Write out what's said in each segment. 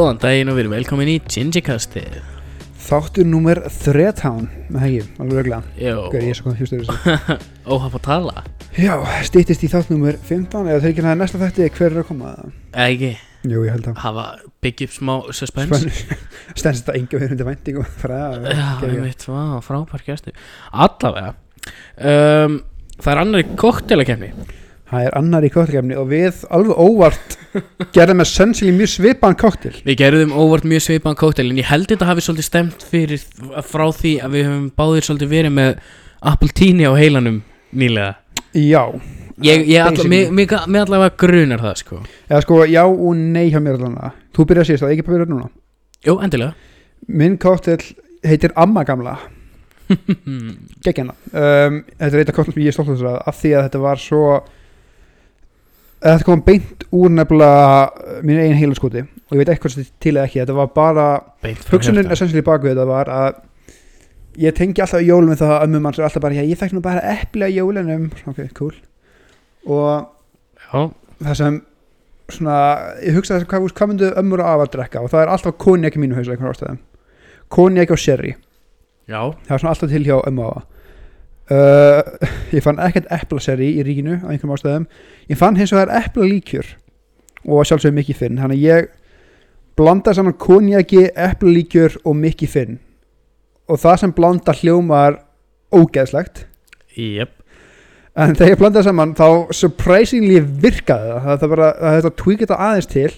Góðan daginn og við erum velkomin í Gingikastið Þáttur númer 13 með hegi, alveg er þessu? Óhapp að tala. Já, stýttist í þátt númer 15 eða þeir ekki næða næsta þætti hver er að koma? Eða ekki, Jú, ég held að hafa byggja upp smá suspense. Stendst þetta enga við undir það Já, ég veit, frábær gæstu Allavega um, Það er annar í koktelakefni Það er annar í kóttelkefni og við alveg óvart gerðum með sensili mjög svipan kóttel Við gerðum óvart mjög svipaðan koktel En ég held þetta hafi svolítið stemt fyrir Frá því að við höfum báðir svolítið verið með Apple Tini á heilanum nýlega. Já. Ég, ég alla, Basically. mig, mig, mig allavega grunar það sko. Eða sko, já og nei hjá mér allan Þú byrjar síðast, það ekki byrjar núna. Jú, endilega. Minn kóttel heitir Amma Gamla. Geggjana um, þetta er eitt af kostum sem ég er stolt að því að þetta var svo þetta kom beint úr nefnilega mínu eigin heilaskoti og ég veit eitthvað sem til eða ekki. Þetta var bara, hugsunin essentially baku þetta var að ég tengi alltaf jólum með það að ömmum manns er alltaf bara, ég fekk nú bara á jólunum ok, cool. Og Já, það sem svona, ég hugsa þess að hvað, hvað myndu ömmur af að drekka? Og það er alltaf konjak í mínu hausa einhvern ástæðum. Konjak og sherry. Já, það var svona alltaf til hjá ömmu afa uh, ég fann ekkert eplaseri í ríkinu á einhverjum ástæðum. Ég fann hins vegar eplalíkjur og sjálfsögum mikið finn. Þannig að ég blanda saman konjaki, eplalíkjur og mikið finn. Og það sem blanda hljómar ógeðslegt. Jep. En þegar ég blanda það saman þá surprisingly virkaði það. Það, það bara, það þetta tweak þetta aðeins til.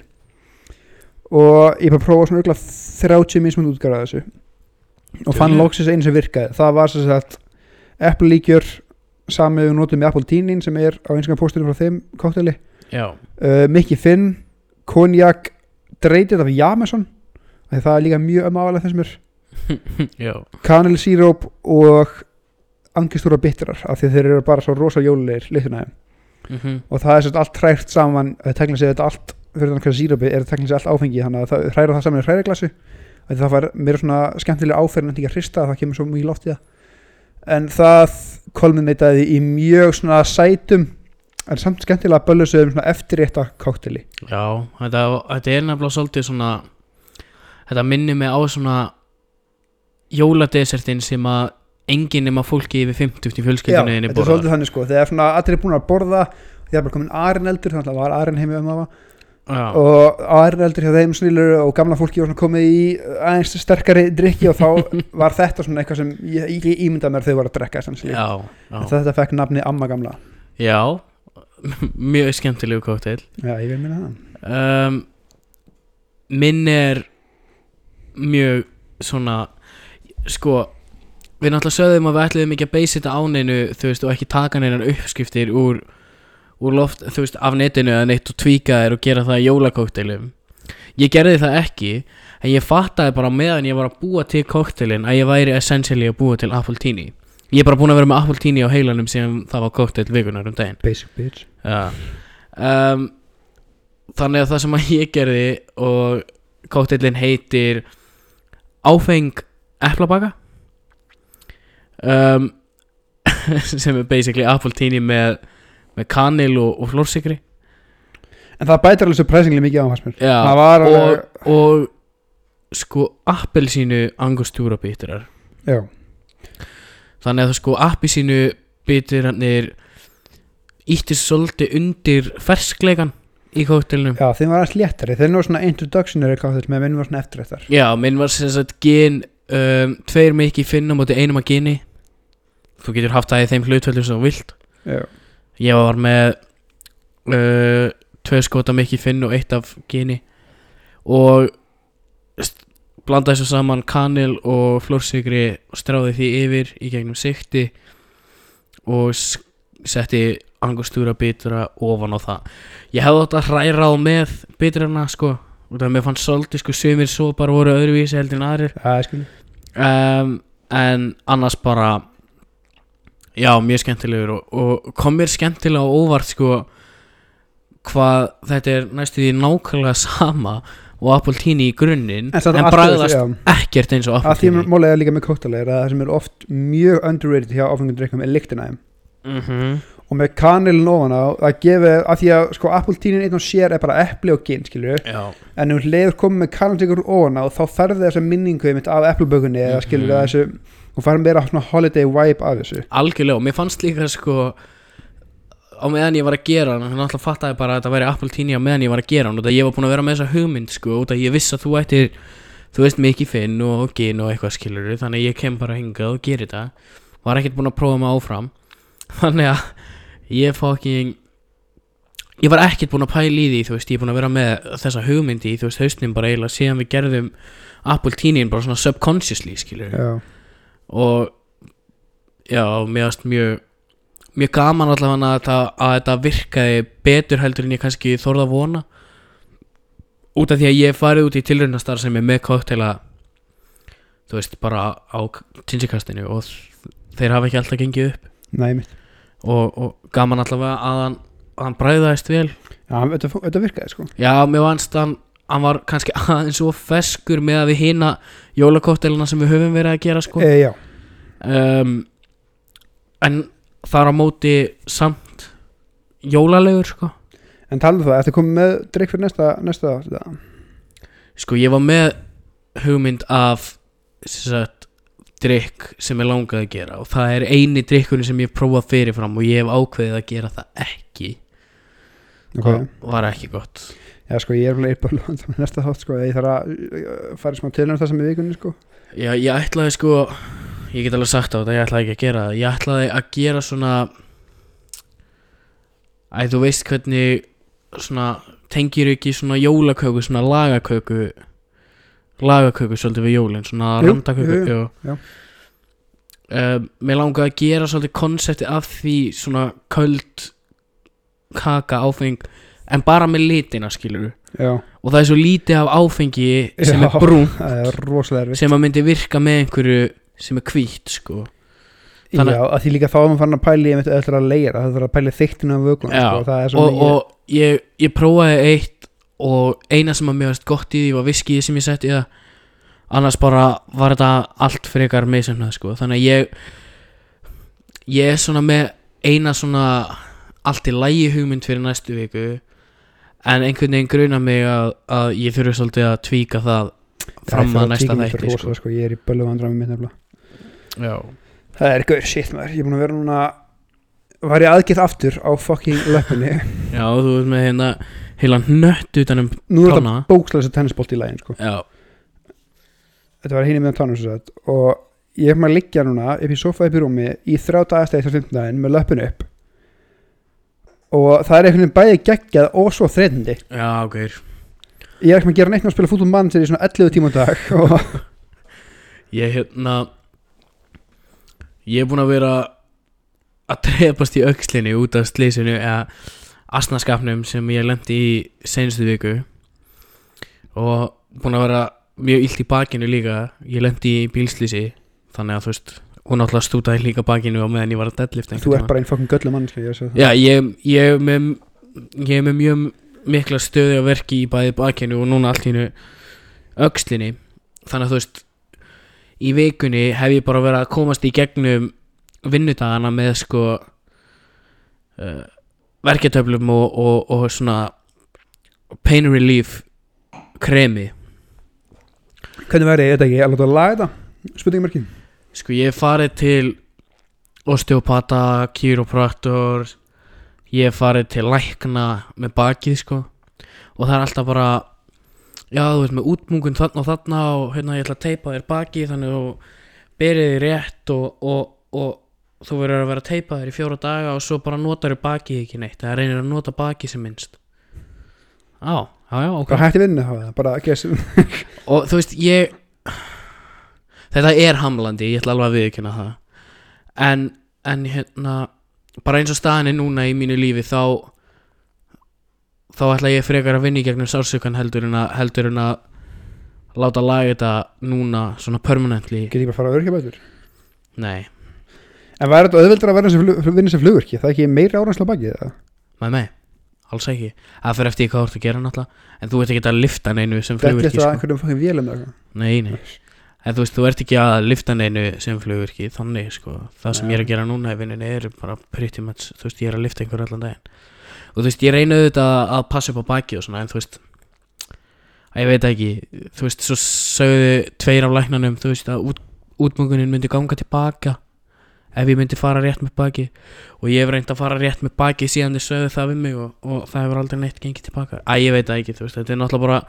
Og ég bara prófa svona ykkur 30 mismund útgára þessu. Og fann Duglegur. loksins einu sem virkaði. Það var sem sagt Apple líkjör samið við notum með Apple Teenin sem er á einskjana póstinu frá þeim kokteli uh, Mikki Finn, konjak dreitið af Jameson. Það er líka mjög ömmálega þessum er já, kanil síróp og angistúra bitrar af því að þeir eru bara svo rosa jólulegir litunæðum mhm, og það er sérst allt hrært saman það teknilega séð þetta allt fyrir þannig hvað sírópi er teknilega séð allt áfengi þannig að það hræra það saman í hræreglassu það var meira svona skemmtilega áferð en ekki að hrista það kemur svo mjög loft í það en það kolminneitaði í mjög svona sætum en samt skemmtilega böllusöðum svona eftirrétta kokteli já þetta, þetta er nefnilega svolítið svona Þetta minnir mig á svona Jóladesertin sem að enginn nema fólki yfir 50 í fjölskyldunni þetta er svolítið þannig sko. Þegar allir er búin að borða það er bara komin arin eldur þannig að var arin heimi um afa Já, og aðrir eldur hjá þeim snýlur og gamla fólki var komið í aðeins sterkari drikki og þá var þetta svona eitthvað sem ég, ég ímyndaði mér þau var að drekka já, já, þetta fekk nafni Amma Gamla. Já Mjög skemmtilegu kokteil já, ég vil minna það. Um, Minn er mjög svona sko við náttúrulega sögðum að við ætluðum ekki að beysa þetta á neinu þú veist og ekki taka neinar uppskriftir úr, úr loft þú veist af netinu eða neitt og tvíka þér og gera það í jólakóktelum ég gerði það ekki en ég fattaði bara meðan ég var að búa til kóktelin að ég væri essentially að búa til Apple Tini ég er bara búin að vera með Apple Tini á heilanum sem það var kóktel vikunar um daginn. Basic bitch. Já. Um, Þannig að það sem að ég gerði og kóktellin heitir áfeng eplabaka. Um, sem er basically apple tini með, með kanil og, og flórsikri en það bætir alveg surprisingly mikið á hans var og, alveg og sko appelsínu angustúra bíturar já, þannig að það sko appelsínu bíturarnir íttir svolítið undir ferskleikan í kóktelnum. Já, þeim var aðeins léttari. Þeir nú svona introductionary káttel með minnum var svona eftirrættar Já, minn var sem sagt gen um, Tveir mikið finna móti einum að geni. Þú getur haft það í þeim hlutföllum sem þú vilt. Já, Ég var með uh, Tvei skota mikið finn og eitt af geni Og Blandaði svo saman kanil og flórsigri Og stráði því yfir í gegnum sikti Og setti angustúra bitura ofan á það. Ég hefði átt að hræra á með biturana sko. Út af að mér fannst svolítið sko sumir svo bara voru öðruvísi heldur en aðrir. Skil. Um, en annars bara já, mjög skemmtilegur og, og kom mér skemmtilega og óvart sko hvað þetta er næstu því nákvæmlega sama og Apple Tini í grunninn en, en bræðast já. ekkert eins og Apple að því málega líka með kóktel er að það sem er oft mjög underrated hjá áfengjum drikkum er lyktina þeim mm -hmm. Og með kanilin ofan á að gefa, að því að sko Apple tínin einn og sér er bara epli og gin skilur Já, en um leiður komið með kanilin ofan á þá færði þessa minningu einmitt af eplubökunni eða skilur Mhm. þessu og færði meira svona holiday vibe af þessu. Algjörlega og mér fannst líka sko á meðan ég var að gera hann þannig að fattaði bara að þetta væri Apple Tini á meðan ég var að gera hann og það ég var búin að vera með þessa hugmynd sko út að ég viss að þú ættir þú veist mikið finn og gin og eitthvað skilur þannig ég kem bara hingað og geri þetta. Var ekkert búin að prófa mig áfram. Þannig að ég fucking ég var ekkert búin að pæla í því þú veist ég er búin að vera með þessa hugmyndi í þú veist hausnum bara eiginlega síðan við gerðum Apple Tini bara svona subconsciously skilur já, og já, mér varst mjög mjög gaman allavega að þetta, að þetta virkaði betur heldur en ég kannski þorða að vona. Út af því að ég farið út í tilraunastar sem er með koktela þú veist, bara á tinsikastinu og þeir hafa ekki alltaf gengið upp. Næ mitt og, og gaman allavega að hann, að hann bræðaðist vel. Já, þetta, þetta virkaði sko. Já, mér vannst hann hann var kannski aðeins svo feskur með að við hina jólakoktelina sem við höfum verið að gera sko. E, já, um, en þar á móti samt jólalegur sko. En talaðu það, ertu komið með drikk fyrir næsta, næsta sko ég var með hugmynd af sem sagt, drikk sem ég langaði að gera og það er eini drikkurinn sem ég hef prófað fyrirfram og ég hef ákveðið að gera það ekki. Ok, og var ekki gott. Já sko ég er alveg eitthvað með næsta þátt sko, ég þarf að fara smá tilnæm það sem er vikunni sko. Já, ég ætlaði sko ég get alveg sagt á þetta, ég ætlaði ekki að gera það. Ég ætlaði að gera svona Æ, þú veist hvernig svona tengir ekki svona jólaköku, svona lagaköku lagaköku svolítið við jólin, svona randaköku. Um, Mér langaði að gera svolítið konsepti af því svona köld kaka áfeng en bara með litina skilur já, og það er svo lítið af áfengi sem Já. er brún er sem að myndi virka með einhverju sem er hvít sko. Þannig- já, að því líka þá er maður fann að pæli ég veit eftir að leira, það þarf að pæli þyktinu af Já, sko, og, og ég, ég prófaði eitt og eina sem að mér varst gott í því var viskið sem ég setti í það annars bara var þetta allt frekar meðsennað sko þannig að ég ég er svona með eina svona allt í lægi hugmynd fyrir næstu viku en einhvern veginn gruna mig að, að ég þurfi svolítið að tvíka það fram að næsta þætti sko. sko. ég er í böllu vandræmi mitt nefnilega Já. það er gaur shit maður, ég er búin að vera núna var ég aðgett aftur á fucking löpunni Já, þú veist með hérna heila nött utanum nú er þetta bókslega þessi tennisbolt í lægin sko. Þetta var hinn með tánum og ég hef maður að liggja núna upp í sofa upp í rúmi í þrjá dagastæði til 15 daginn með löpun upp. Og það er einhvern veginn bæði geggjað og svo þreitandi já, ok. Ég er ekki með að gera neitt með að spila fútbol mann til í svona 11 tíma á dag og Ég hérna Ég er búinn að vera að trefast í aukslinni út af slísinu eða asnaskapnum sem ég lendi í seinustu viku. Og búinn að vera mjög illt í bakinu líka. Ég lendi í bílslýsi þannig að þú veist hún náttúrulega stútaði líka bakinu á meðan ég var að deadlift þú ert bara einn fucking göllu mann. Já, ég, ég, er með, ég er með mjög mikla stöði að verki í bæði bakinu og núna allt í hennu öxlinni. Þannig að þú veist í vikunni hef ég bara verið að komast í gegnum vinnudagana með sko uh, verketöflum og, og, og svona pain relief kremi. Hvernig væri þetta ekki að láta að laga þetta? Spurningmarkin Sko ég farið til osteopata, kiropraktor Ég farið til lækna með bakið sko. Og það er alltaf bara Já þú veist með útmungun þarna og þarna Og hérna ég ætla að teipa þér bakið Þannig að þú berið þér rétt og, og, og þú verður að vera að teipa þér í fjóra daga Og svo bara notar þér bakið ekki neitt Það reynir að nota bakið sem minnst. Já, já, já, ok. Hvað hætti vinnu bara að gesa og þú veist ég þetta er hamlandi, ég ætla alveg að viðkynna það. En, en hérna bara eins og staðan er núna í mínu lífi þá þá ætla ég frekar að vinna í gegnum sársökan heldur en að, heldur en að láta laga þetta núna svona permanently. Get ég bara að fara að örkja bætur nei, en væri þetta auðveldur að vinna sem flugurki það er ekki meira árænsla bakið það með mig alls ekki, það fyrir eftir hvað þú ert að gera náttúrulega. En þú ert ekki að lifta neinu sem þetta er flugvirki þetta sko. einhverjum fucking vélum eða eitthvað. nei, nei. En þú veist, þú ert ekki að lifta neinu sem flugvirki, þannig sko. Það sem Nei. ég er að gera núna í vinnunni er bara pretty much, þú veist, ég er að lifta einhver allan daginn. Og þú veist, ég reyna auðvitað að passa upp á baki og svona, en þú veist ég veit ekki, þú veist, svo ef ég myndi fara rétt með baki og ég hef reynd að fara rétt með baki síðan þið sögðu það við mig og, og það hefur aldrei neitt gengið tilbaka að ég veit það ekki, veist, þetta er náttúrulega bara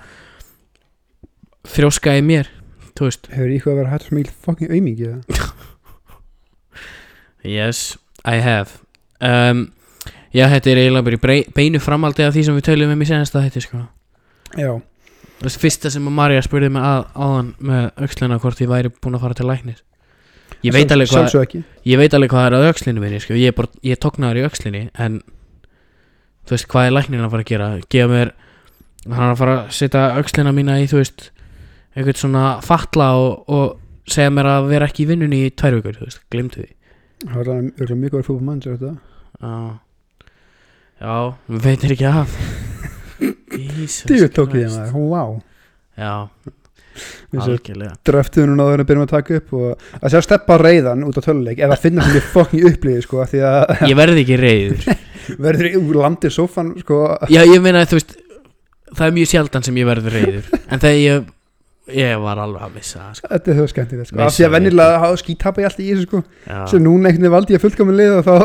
þrjóska í mér Hefur íhuga að vera hættur smíl fucking aumingi eða? yes, I have. Um, já, þetta er eiginlega bara í brei- beinu framaldi af því sem við töluðum um í senasta þetta, sko. Já, fyrsta sem að Marja spurði mig að, áðan með öxlina hvort ég væri búin að fara til læknis ég veit alveg hvað ég veit alveg hvað er að öxlinu minni sko. ég ég tóknaður í öxlinni en þú veist hvað er læknirinn að fara að gera? Gefa mér hann að fara að setja öxlina mína í þú veist eitthvað svona fatla og, og segja mér að vera ekki í vinnunni í tvær vikur þú veist, glimtu því. Það örgulega mjög góður fútbol mann sér þetta. Já, já við veitir ekki af. Jesus Dýr tók ég það, wow já, Dröftuðu núna en við byrjum að taka upp og að sjá steppa reyðan út á töluleik ef að finna sem ég fucking upplýði sko ég verði ekki reyður verður í úr landi sófan sko. Já, ég meina þú veist það er mjög sjaldan sem ég verður reyður en þegar ég ég var alveg að missa sko. þetta er það skemmtilegt sko. Af því að vennilega skítapa ég alltaf í þessu sko. Já. sem núna einhvern veginn valdi ég að fullkomin lið og þá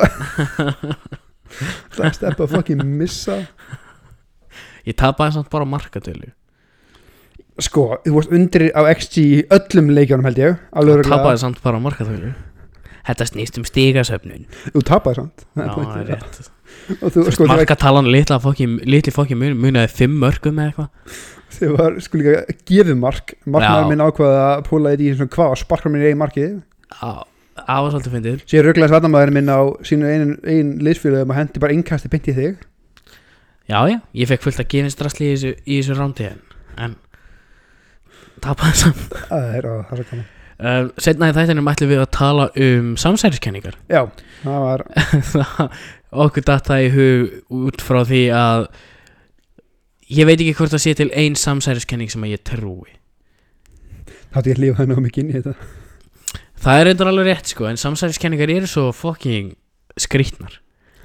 það er steppa fucking missa. Ég tapaði samt bara markatölu sko, þú varst undir á XG í öllum leikjónum held ég örugglega. Tapaði samt bara markatölu Þetta snýst um stigasöfnun. Þú tapaði samt Já, Það er það rétt. þú sko markatalan Litli fokki mun, munaði fimm mörgum eða eitthvað. Þið var sko líka gefið mark. Markmaður Já. minn ákvaða að púla þetta í svona hvað sparkar minn í eigin markið. Á, á var svolítið fyndið. Sér rugglaðis vatnamaðurinn minn á sínu einin, einin liðsfélögum og hendi bara innkasti beint í þig. Já, já, ég fekk fullt að gefinstrasli í þessu, í þessu rándi en, en tapaði samt það er, er svo gaman. Uh, Setna í þættinum ætlum við að tala um samsæriskenningar. Já, það var Okkur datt það í hug út frá því að Ég veit ekki hvort það sé til ein samsæriskenning sem að ég trúi. Þátti ég að lífa það inn í þetta. Það er eitthvað alveg rétt sko En samsæriskenningar eru svo fucking skrýtnar.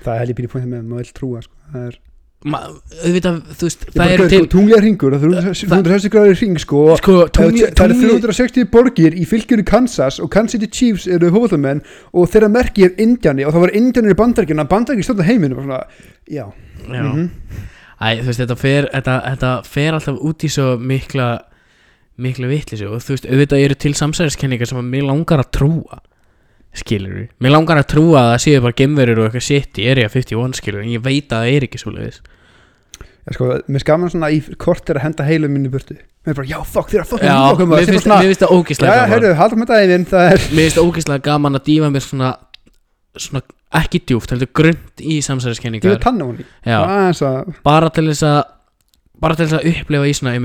Það er lípið í pointið með að maður vil trúa sko. það er Ma, auðvitað, þú veist, það eru sko, til tunglega ringur, það er 360 gráður ring sko, sko, er- það eru tungli, 360 borgir í fylgjunni Kansas og Kansas City Chiefs eru hófaldamenn og þeirra merki er Indiani og það var Indianir í bandaríkjuna bandaríkjuna stjórna heiminu og svona, já, já, mhm. Æ, þú veist, þetta fer, þetta, þetta fer alltaf út í svo mikla mikla vitleysu og þú veist, auðvitað eru til samsæðiskenningar sem að mér langar að trúa skilur við, mér langar að trúa að það séu bara gemverur og eitthvað sitt í Area 51 skilur en ég veit að það er ekki svo leiðis Já, sko, mér skaman svona í kortir að henda heilum minni burtu. Mér er bara, já, fuck, þeirra fucking Já, líka mér finnst, mér finnst það já, ógislega gaman. heyrðu, haldum með daginn það er, Mér finnst það ógislega gaman að dýfa mér svona svona ekki djúft, heldur grund í samsæðiskenningar vil tanna hún í Já, að, bara til þess að bara til þess að upplefa í svona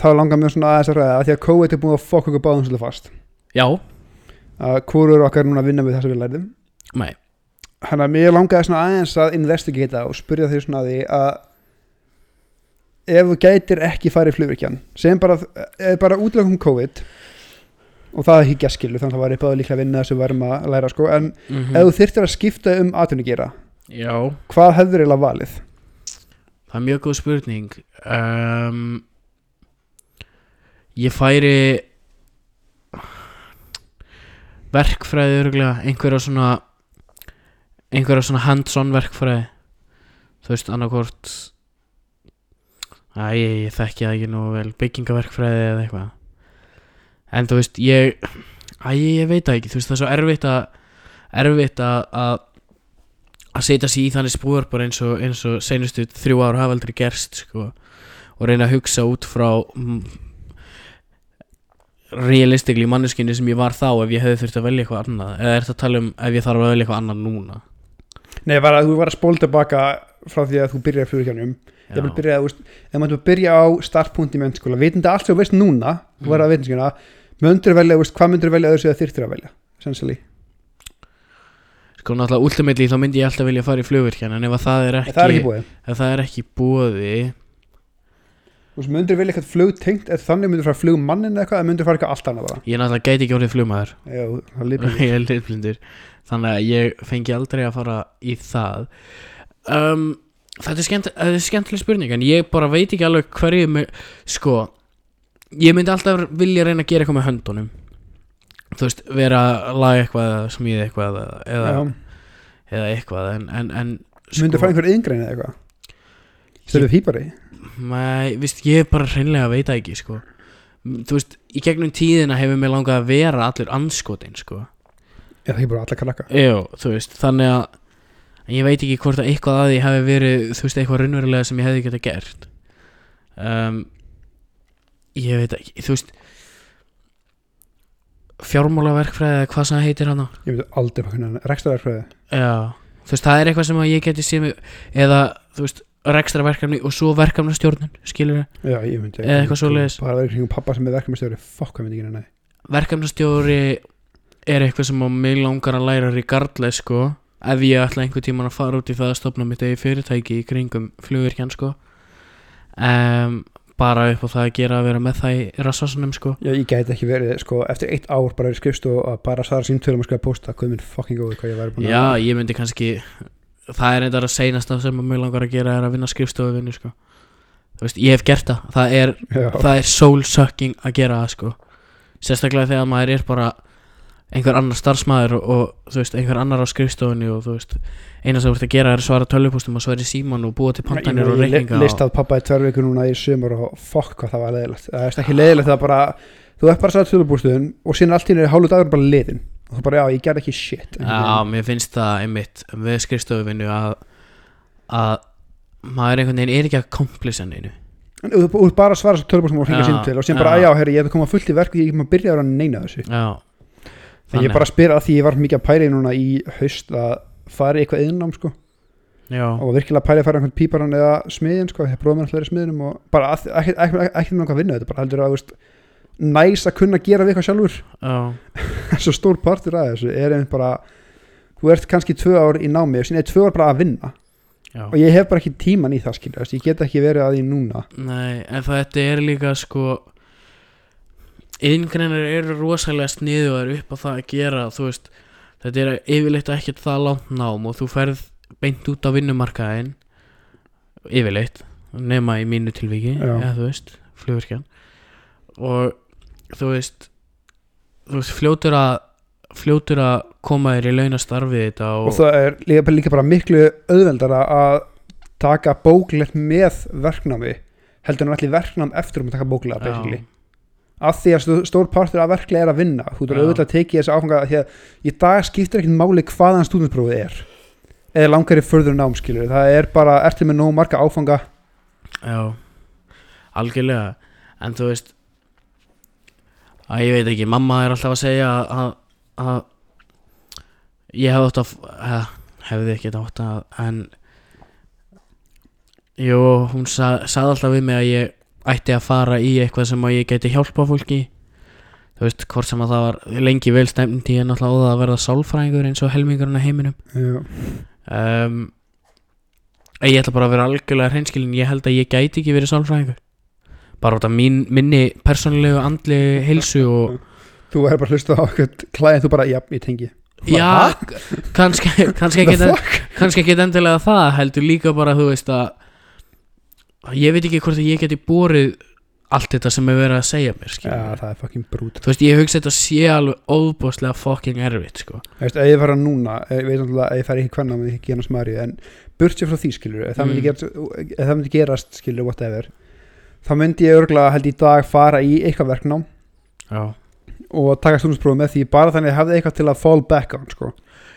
þá langar mér svona aðeins að ræða að því að COVID er búin að fokk okkur báðum svolítið fast. Já, að hvorur okkar er núna að vinna við þess að við lærðum. Nei, Þannig að mér langaði svona aðeins að investigata og spyrja því svona að því að ef þú gætir ekki farið flugvirkjan sem bara, bara útlökum COVID og það er ekki gæskilu þannig að það var eitthvað líklega að vinna þessu verðum að læra sko, en mm ef þú þyrftir að skipta um atvinnugera, Já, hvað hefur eiginlega valið? það er mjög góð spurning. Um, Ég færi verkfræði örgulega einhverja svona einhverja svona hands-on verkfræði. Þú veist annarkvort Æ, ég, ég þekki það ekki nú vel byggingaverkfræði eða eitthvað. En þú veist ég Æ, ég veit það ekki, þú veist það er svo erfitt að erfitt að að að setja sig í þannig spór bara eins og, eins og seinustu þrjú ár hafa aldrei gerst sko, og reyna að hugsa út frá realistikli manneskinni sem ég var þá ef ég hefði þurft að velja eitthvað annað? Eða er þetta að tala um ef ég þarf að velja eitthvað annað núna? Nei, var að þú var að spóla tilbaka frá því að þú byrjaði flugvirkjanum ég vil byrja, þú veist, ef maður byrja á startpunkt í mennskóla, vitandi allt sem þú veist núna þú var að veitnskjöna, myndur velja, þú veist, hvað myndur velja sig að þyrftir að velja, essentially. Sko náttúrulega ultimately þá myndi ég alltaf vilja fara í flugvirkjan en ef að það er ekki, það er ekki búið ef það er ekki búði Þú veist, myndir vilja eitthvað flugtengt eða þannig myndir fara flugmannin eitthvað eða myndir fara eitthvað allt annað bara? Ég náttúrulega gæti ekki orðið flugmaður. Já, það lífið Ég er litblindur Þannig að ég fengi aldrei að fara í það. Um, Þetta er, skemmt, er skemmtileg spurning En ég bara veit ekki alveg hverju mig, Sko Ég myndi alltaf vilja reyna að gera eitthvað með höndunum. Þú veist, vera að laga eitthvað eða smíða eitthvað eða, eða, eitthvað En, en, en myndir fara einhver yngrein eða eitthvað? Stöðu hýpari Nei, víst, ég bara hreinlega veit það ekki sko. Þú veist, í gegnum tíðina hefur mér langað að vera allur anskotin sko. Já, það er bara alla krakka Jú, þú veist, þannig að ég veit ekki hvort að eitthvað að því hefði verið þú veist, eitthvað raunverulega sem ég hefði geta gert um, Ég veit ekki, þú veist fjármálaverkfræði eða hvað sem það heitir hana Ég veit aldrei hvað hvernig rekstaðarfræði Já, þú veist, það er eitthvað sem að ég geti mig eða, þú veist, rekstra verkefni og svo verkefnastjórnun, skilur Já, ég myndi Eða eitthvað svoleiðis. Bara verið kringum pappa sem er verkefnastjóri. Fokk, hvað myndi ekki nei. Verkefnastjóri er eitthvað sem á mig langar að læra regardless sko. Ef ég ætla einhver tíman að fara út í það að stopna mitt eigi fyrirtæki í kringum flugvirkjan sko. Um, bara upp á það að gera að vera með það í rassasunum sko. Já, ég gæti ekki verið, sko, eftir eitt ár bara verið skrifst og að bara svara símtölum og skrifa posta hvað minn fucking góði hvað ég væri búin já, ég myndi kannski það er eitthvað að seinasta sem að mig langar að gera er að vinna skrifstofu vinnu sko. Þú veist, ég hef gert það. Það er, er soul sucking að gera það sko. Sérstaklega þegar maður er bara einhver annar starfsmæður og, og þú veist, einhver annar á skrifstofunni og þú veist eina sem þú ert að gera er að svara tölvupústum og svara í síman og búa til pantanir og ég reikninga list og, að pappa í tvær vikur núna í sumar og fokk hvað það var leiðilegt. Það er ekki leiðilegt það bara þú ert bara að sagða tölubústuðun og síðan allt í henni hálfu dagur bara liðin og þú bara já ég gerði ekki shit Já, mér finnst það einmitt við skrifstofuvinnu að að maður einhvern veginn er ekki að komplisa neinu en þú þú bara að svara tölubústum og hringa Já, símtöl og síðan bara já. já herri ég hef komað fullt í verk ég hef maður byrjað að neina þessu. Já, en ég bara spyr að því ég var mikið að pæri núna í haust að fara í eitthvað innám sko. Já, og virkilega pæli að fara einhvern píparan eða smiðin sko, ég prófum með allir smiðinum og bara að- ekki, ekki, ekki með að vinna þetta bara heldur að þú veist, næs að kunna gera við eitthvað sjálfur. Já, svo stór partur af þessu er einmitt bara þú ert kannski tvö ár í námi og síðan er tvö ár bara að vinna. Já. Og ég hef bara ekki tíman í það skilja ég get ekki verið að því núna. Nei, en þetta er líka sko Inngreinar eru rosalega sniðuðar upp á það að gera Þú veist, þetta er yfirleitt ekkert það langt nám Og þú ferð beint út á vinnumarkaðin Yfirleitt Nema í mínu tilviki. Eða þú veist, flugvirkjan. Og þú veist Þú veist, fljótur að Fljótur að koma þér í launastarfið þetta og, og það er líka, líka bara miklu auðveldara að taka bóklegt með verknámi heldur en allir verknám eftir um að taka bóklega basically. Af því að stó- stór partur af verklega er að vinna þú er auðvitað að tekið þessi áfanga því að í dag skiptir ekkert máli hvaðan stúdinsprófið er. Eða langar í förður námskilur það er bara, ertu með nóg marga áfanga? Já, algjörlega. En þú veist að ég veit ekki, mamma er alltaf að segja að, að, ég hef, hefði ekki að en jú, hún sa, sagði alltaf við mig að ég ætti að fara í eitthvað sem að ég geti hjálpa fólki. Þú veist, hvort sem að það var lengi vel stemmt í en alltaf á að verða sálfræðingur eins og helmingurinn af heiminum. Um, ég ætla bara að vera algjörlega hreinskilin ég held að ég gæti ekki verið sálfræðingur bara út af mín, minni persónulegu andli heilsu og þú er bara að hlusta á eitthvað klæðið þú bara, já, ég tengi já, kannski, kannski ekki endilega það heldur líka bara þú veist að ég veit ekki hvort að ég geti borið allt þetta sem er verið að segja mér skilur. það er fucking brút þú veist, ég hugsa þetta sé alveg óbúslega fucking erfitt sko. Veist, ef ég fara núna, ég veit náttúrulega að ég fara ekki hvernig með ekki genast Maríu, en burt sér frá því skilur, ef Mm. það myndi gerast skilur, whatever þá myndi ég örgulega held í dag fara í eitthvað verknám já. og taka stúdinsprófum með því bara þannig að ég hefði eitthvað til að fall back on sko.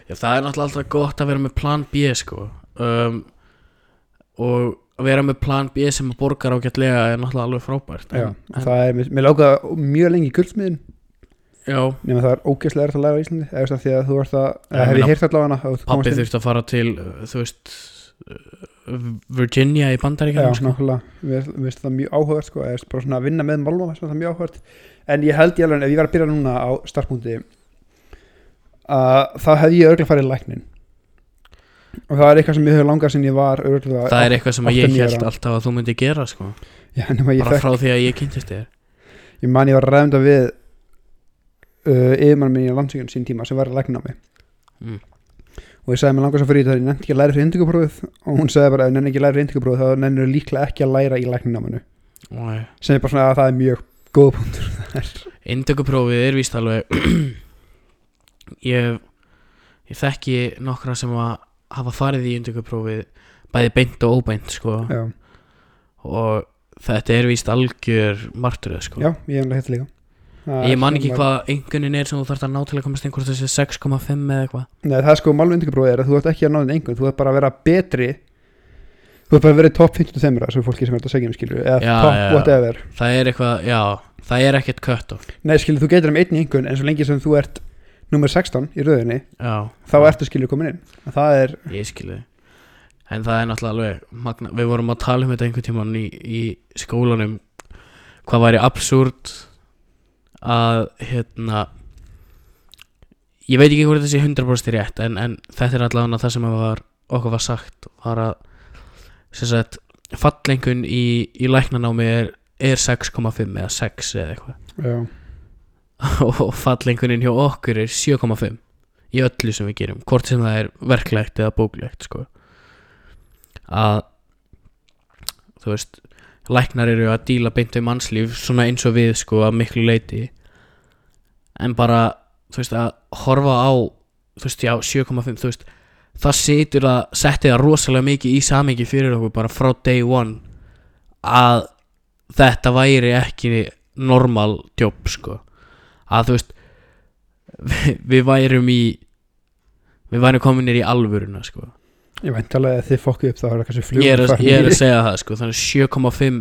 Já, það er náttúrulega alltaf gott að vera með plan B sko um, og að vera með plan B sem að borgar ágætlega er náttúrulega alveg frábært Já, en, en, það er, mér- mér lákaði mjög lengi í guldsmiðin já, nema það er ógeðslega erfitt að læra á Íslandi eða því að þú ert að, Já, hef ég heyrt allavega pappi þurfti að fara til uh, þú veist uh, Virginia í Já, bandaríkjum sko. nákvæmlega, mér finnst það mjög áhugavert sko, eða bara svona að vinna með málma það er mjög áhugavert, en ég held ég alveg ef ég var að byrja núna á starfbúndi að þá hefði ég örgulega farið í læknin og það er eitthvað sem ég hefur langað sem ég var örgulega, það er eitthvað sem ég held alltaf að þú myndi gera sko. já, bara fekk, frá því að ég kynntist þér. Ég man ég var ræðunda við uh, yfirmann minn í landsvíkjun sín tíma sem var að lækna mig mm. Og ég sagði mér langað svo fyrir það ég nefndi ekki að læra fyrir induguprófið og hún sagði bara ef nefndi ekki að læra fyrir induguprófið þá nefnir líklega ekki að læra í læknanáminu Nei. sem er bara svona að það er mjög góð punktur Indökuprófið er víst alveg ég ég þekki nokkra sem að hafa farið í indökuprófið bæði beint og óbeint sko. Og þetta er víst algjör martröð sko. Já, ég hef þetta líka. er ég man ekki hvað engunin er sem þú þarft að ná til að komast einhvern þessi 6,5 eða eitthvað. Nei, það er sko málum induguprófið er að þú ert ekki að náða einhvern þú ert bara að vera betri þú ert bara að vera í topp 55 þessu fólki sem er þetta segjum skilur eða Já, topp já, whatever. Það er eitthvað, já, það er ekkert cut off Nei, skilur, þú getur um einn í einhvern en svo lengi sem þú ert nummer 16 í rauðinni já, þá ertu skilur komin inn. En það er, ég skilði en það er náttúrulega alveg magna. við vorum að tala um þetta einhvern tímann í, í skólanum. Hvað væri absúrt að hérna ég veit ekki hvort sé 100% rétt en, en þetta er allavega það sem var, okkur var sagt var að sagt, fallengun í, í læknanámi er, er 6,5 eða 6 eða eitthvað og fallengunin hjá okkur er 7,5 í öllu sem við gerum hvort sem það er verklegt eða bóklegt sko. að þú veist læknar eru að díla beint við mannslíf svona eins og við sko að miklu leiti en bara þú veist að horfa á þú veist já 7,5 þú veist það situr að setti það rosalega mikið í samingi fyrir okkur bara frá day one að þetta væri ekki normal jobb sko. Að þú veist við, við værum í við værum kominir í alvöruna sko ég veit alveg að þið fokkuð upp þá er það kannski flug ég er, að, ég er að segja það sko þannig 7,5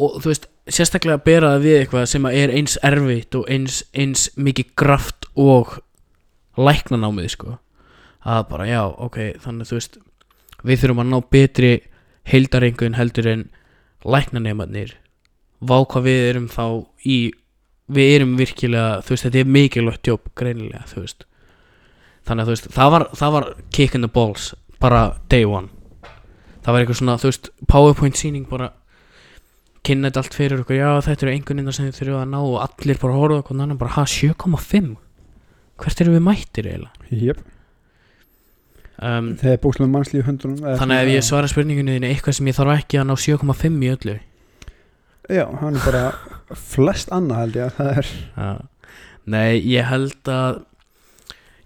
og þú veist sérstaklega að bera það við eitthvað sem er eins erfitt og eins, eins mikið kraft og læknanámið sko. Að bara já ok þannig þú veist við þurfum að ná betri heildarengun heldur en læknanemarnir. Vá hvað við erum þá í við erum virkilega þú veist þetta er mikilvægt jobb greinilega þú veist þannig að þú veist það var, það var kick in the balls bara day one. Það var eitthvað svona þú veist powerpoint síning bara kynna þetta allt fyrir okkur já þetta eru einhvern sem þið þurfum að ná og allir bara horfa okkur annan bara ha 7,5 hvert eru við mættir eiginlega? Jep, um, þegar er bókslega mannslíf hundunum þannig að ef ég svara spurningunni þinni eitthvað sem ég þarf ekki að ná 7,5 í öllu? Já, hann er bara flest annað held ég að það er. Já. Nei, ég held að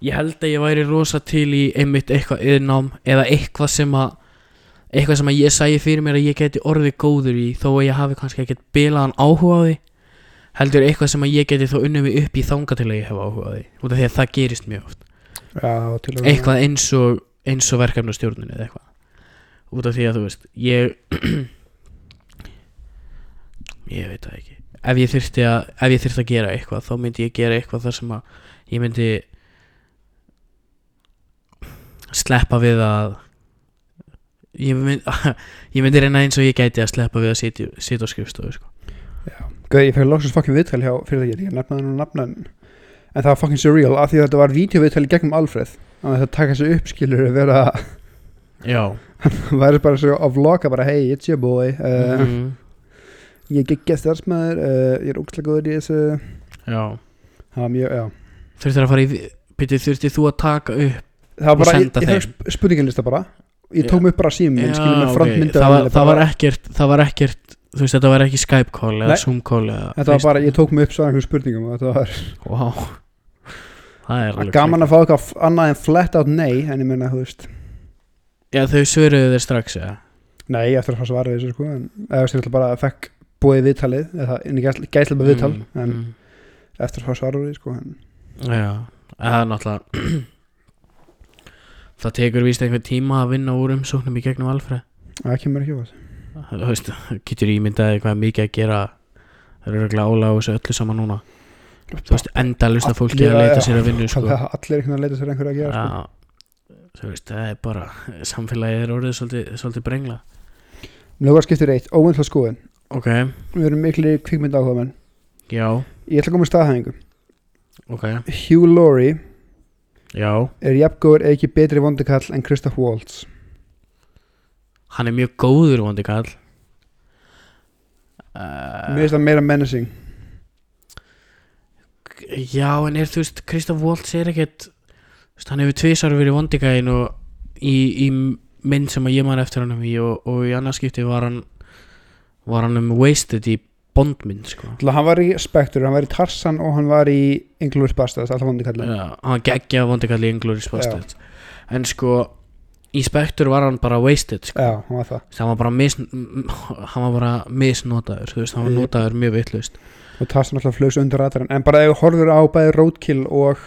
ég held að ég væri rosa til í einmitt eitthvað yðnám eða eitthvað sem að eitthvað sem að ég sæi fyrir mér að ég geti orðið góður í þó að ég hafi kannski ekkert bilaðan áhuga á því heldur eitthvað sem að ég geti þó unnum mig upp í þanga til að ég hef áhuga á því út af því að það gerist mjög oft. Já, eitthvað eins og eins og verkefnastjórnin eða eitthvað. Út af því að þú veist ég ég veit það ekki. Ef ég þyrfti að að gera eitthvað þá myndi ég gera eitthvað þar sem að ég myndi sleppa við að ég myndi, ég myndi reyna eins og ég gæti að sleppa við að sitja, á skrifstofu sko. Gauð, ég fekk loksins fokkin viðtal hjá fyrir það ég nefna það nú nafna en það var fokkin surreal af því að þetta var vídeoviðtal í gegnum Alfreð þannig að það taka sig upp skilur að vera já. væri bara svo á vloga bara hey it's your boy uh, mm, ég er geggja starfsmæður uh, ég er ógslag góður í þessu. Já. Mjög, já. Þurfti að fara í byrju þurfti þú að taka upp það var bara, ég, senda ég þeim. fekk sp- spurningalista bara ég tók mig upp bara símum minn skilur með frontmynda það, var, það var ekkert það var ekkert þú veist þetta var ekki Skype call eða Nei. Zoom call eða þetta var bara, ég tók mig upp svona einhverjum spurningum og þetta var wow. það er alveg gaman að fá eitthvað annað en flat out nei en ég meina, þú veist já þau svöruðu þér strax eða nei, ég eftir að fá svar við þessu sko en eða veist, ég ætla bara að fekk búið viðtalið eða inn í gæsla með viðtal Mm, en mm. eftir að fá svar við sko en já en það er náttúrulega það tekur víst einhvern tíma að vinna úr umsóknum í gegnum Alfred. Það kemur ekki á það þú veist getur ímyndaði hvað er mikið að gera. Það eru regla álega á þessu öllu saman núna. Þú veist endalust að fólki að leita sér að vinna sko. Allir einhvern veginn að leita sér einhverju að gera sko. Já, þú veist, það er bara samfélagið er orðið svolítið, svolítið brengla Lögar skiptir eitt, óvindla skoðun. Ok, Við erum miklu kvikmynda áhuga menn já, Ég ætla að koma með staðhæfingu. Ok. Hugh Laurie Já, er jafngóður eða ekki betri vondikall en Christoph Waltz? Hann er mjög góður vondi kall uh, mér finnst það meira menacing. Já, en er þú veist Kristoff Waltz er ekkert hann hefur tvisar verið vondikæðin og í, í mynd sem að ég man eftir hann í og, og í annarskipti var hann var hann um wasted í bondmynd sko. Hann var í Spectre, hann var í Tarzan og hann var í Inglourious Basterds, alltaf vondikallin Já, hann geggja vondikall í Inglourious Basterds. En sko í Spectre var hann bara wasted sko. Já, hann var það. Hann var bara mis, hann var bara misnotaður veist, hann var notaður mjög vittlust og Tarzan alltaf flögs undir ratarinn en bara ef þú horfur á bæði Roadkill og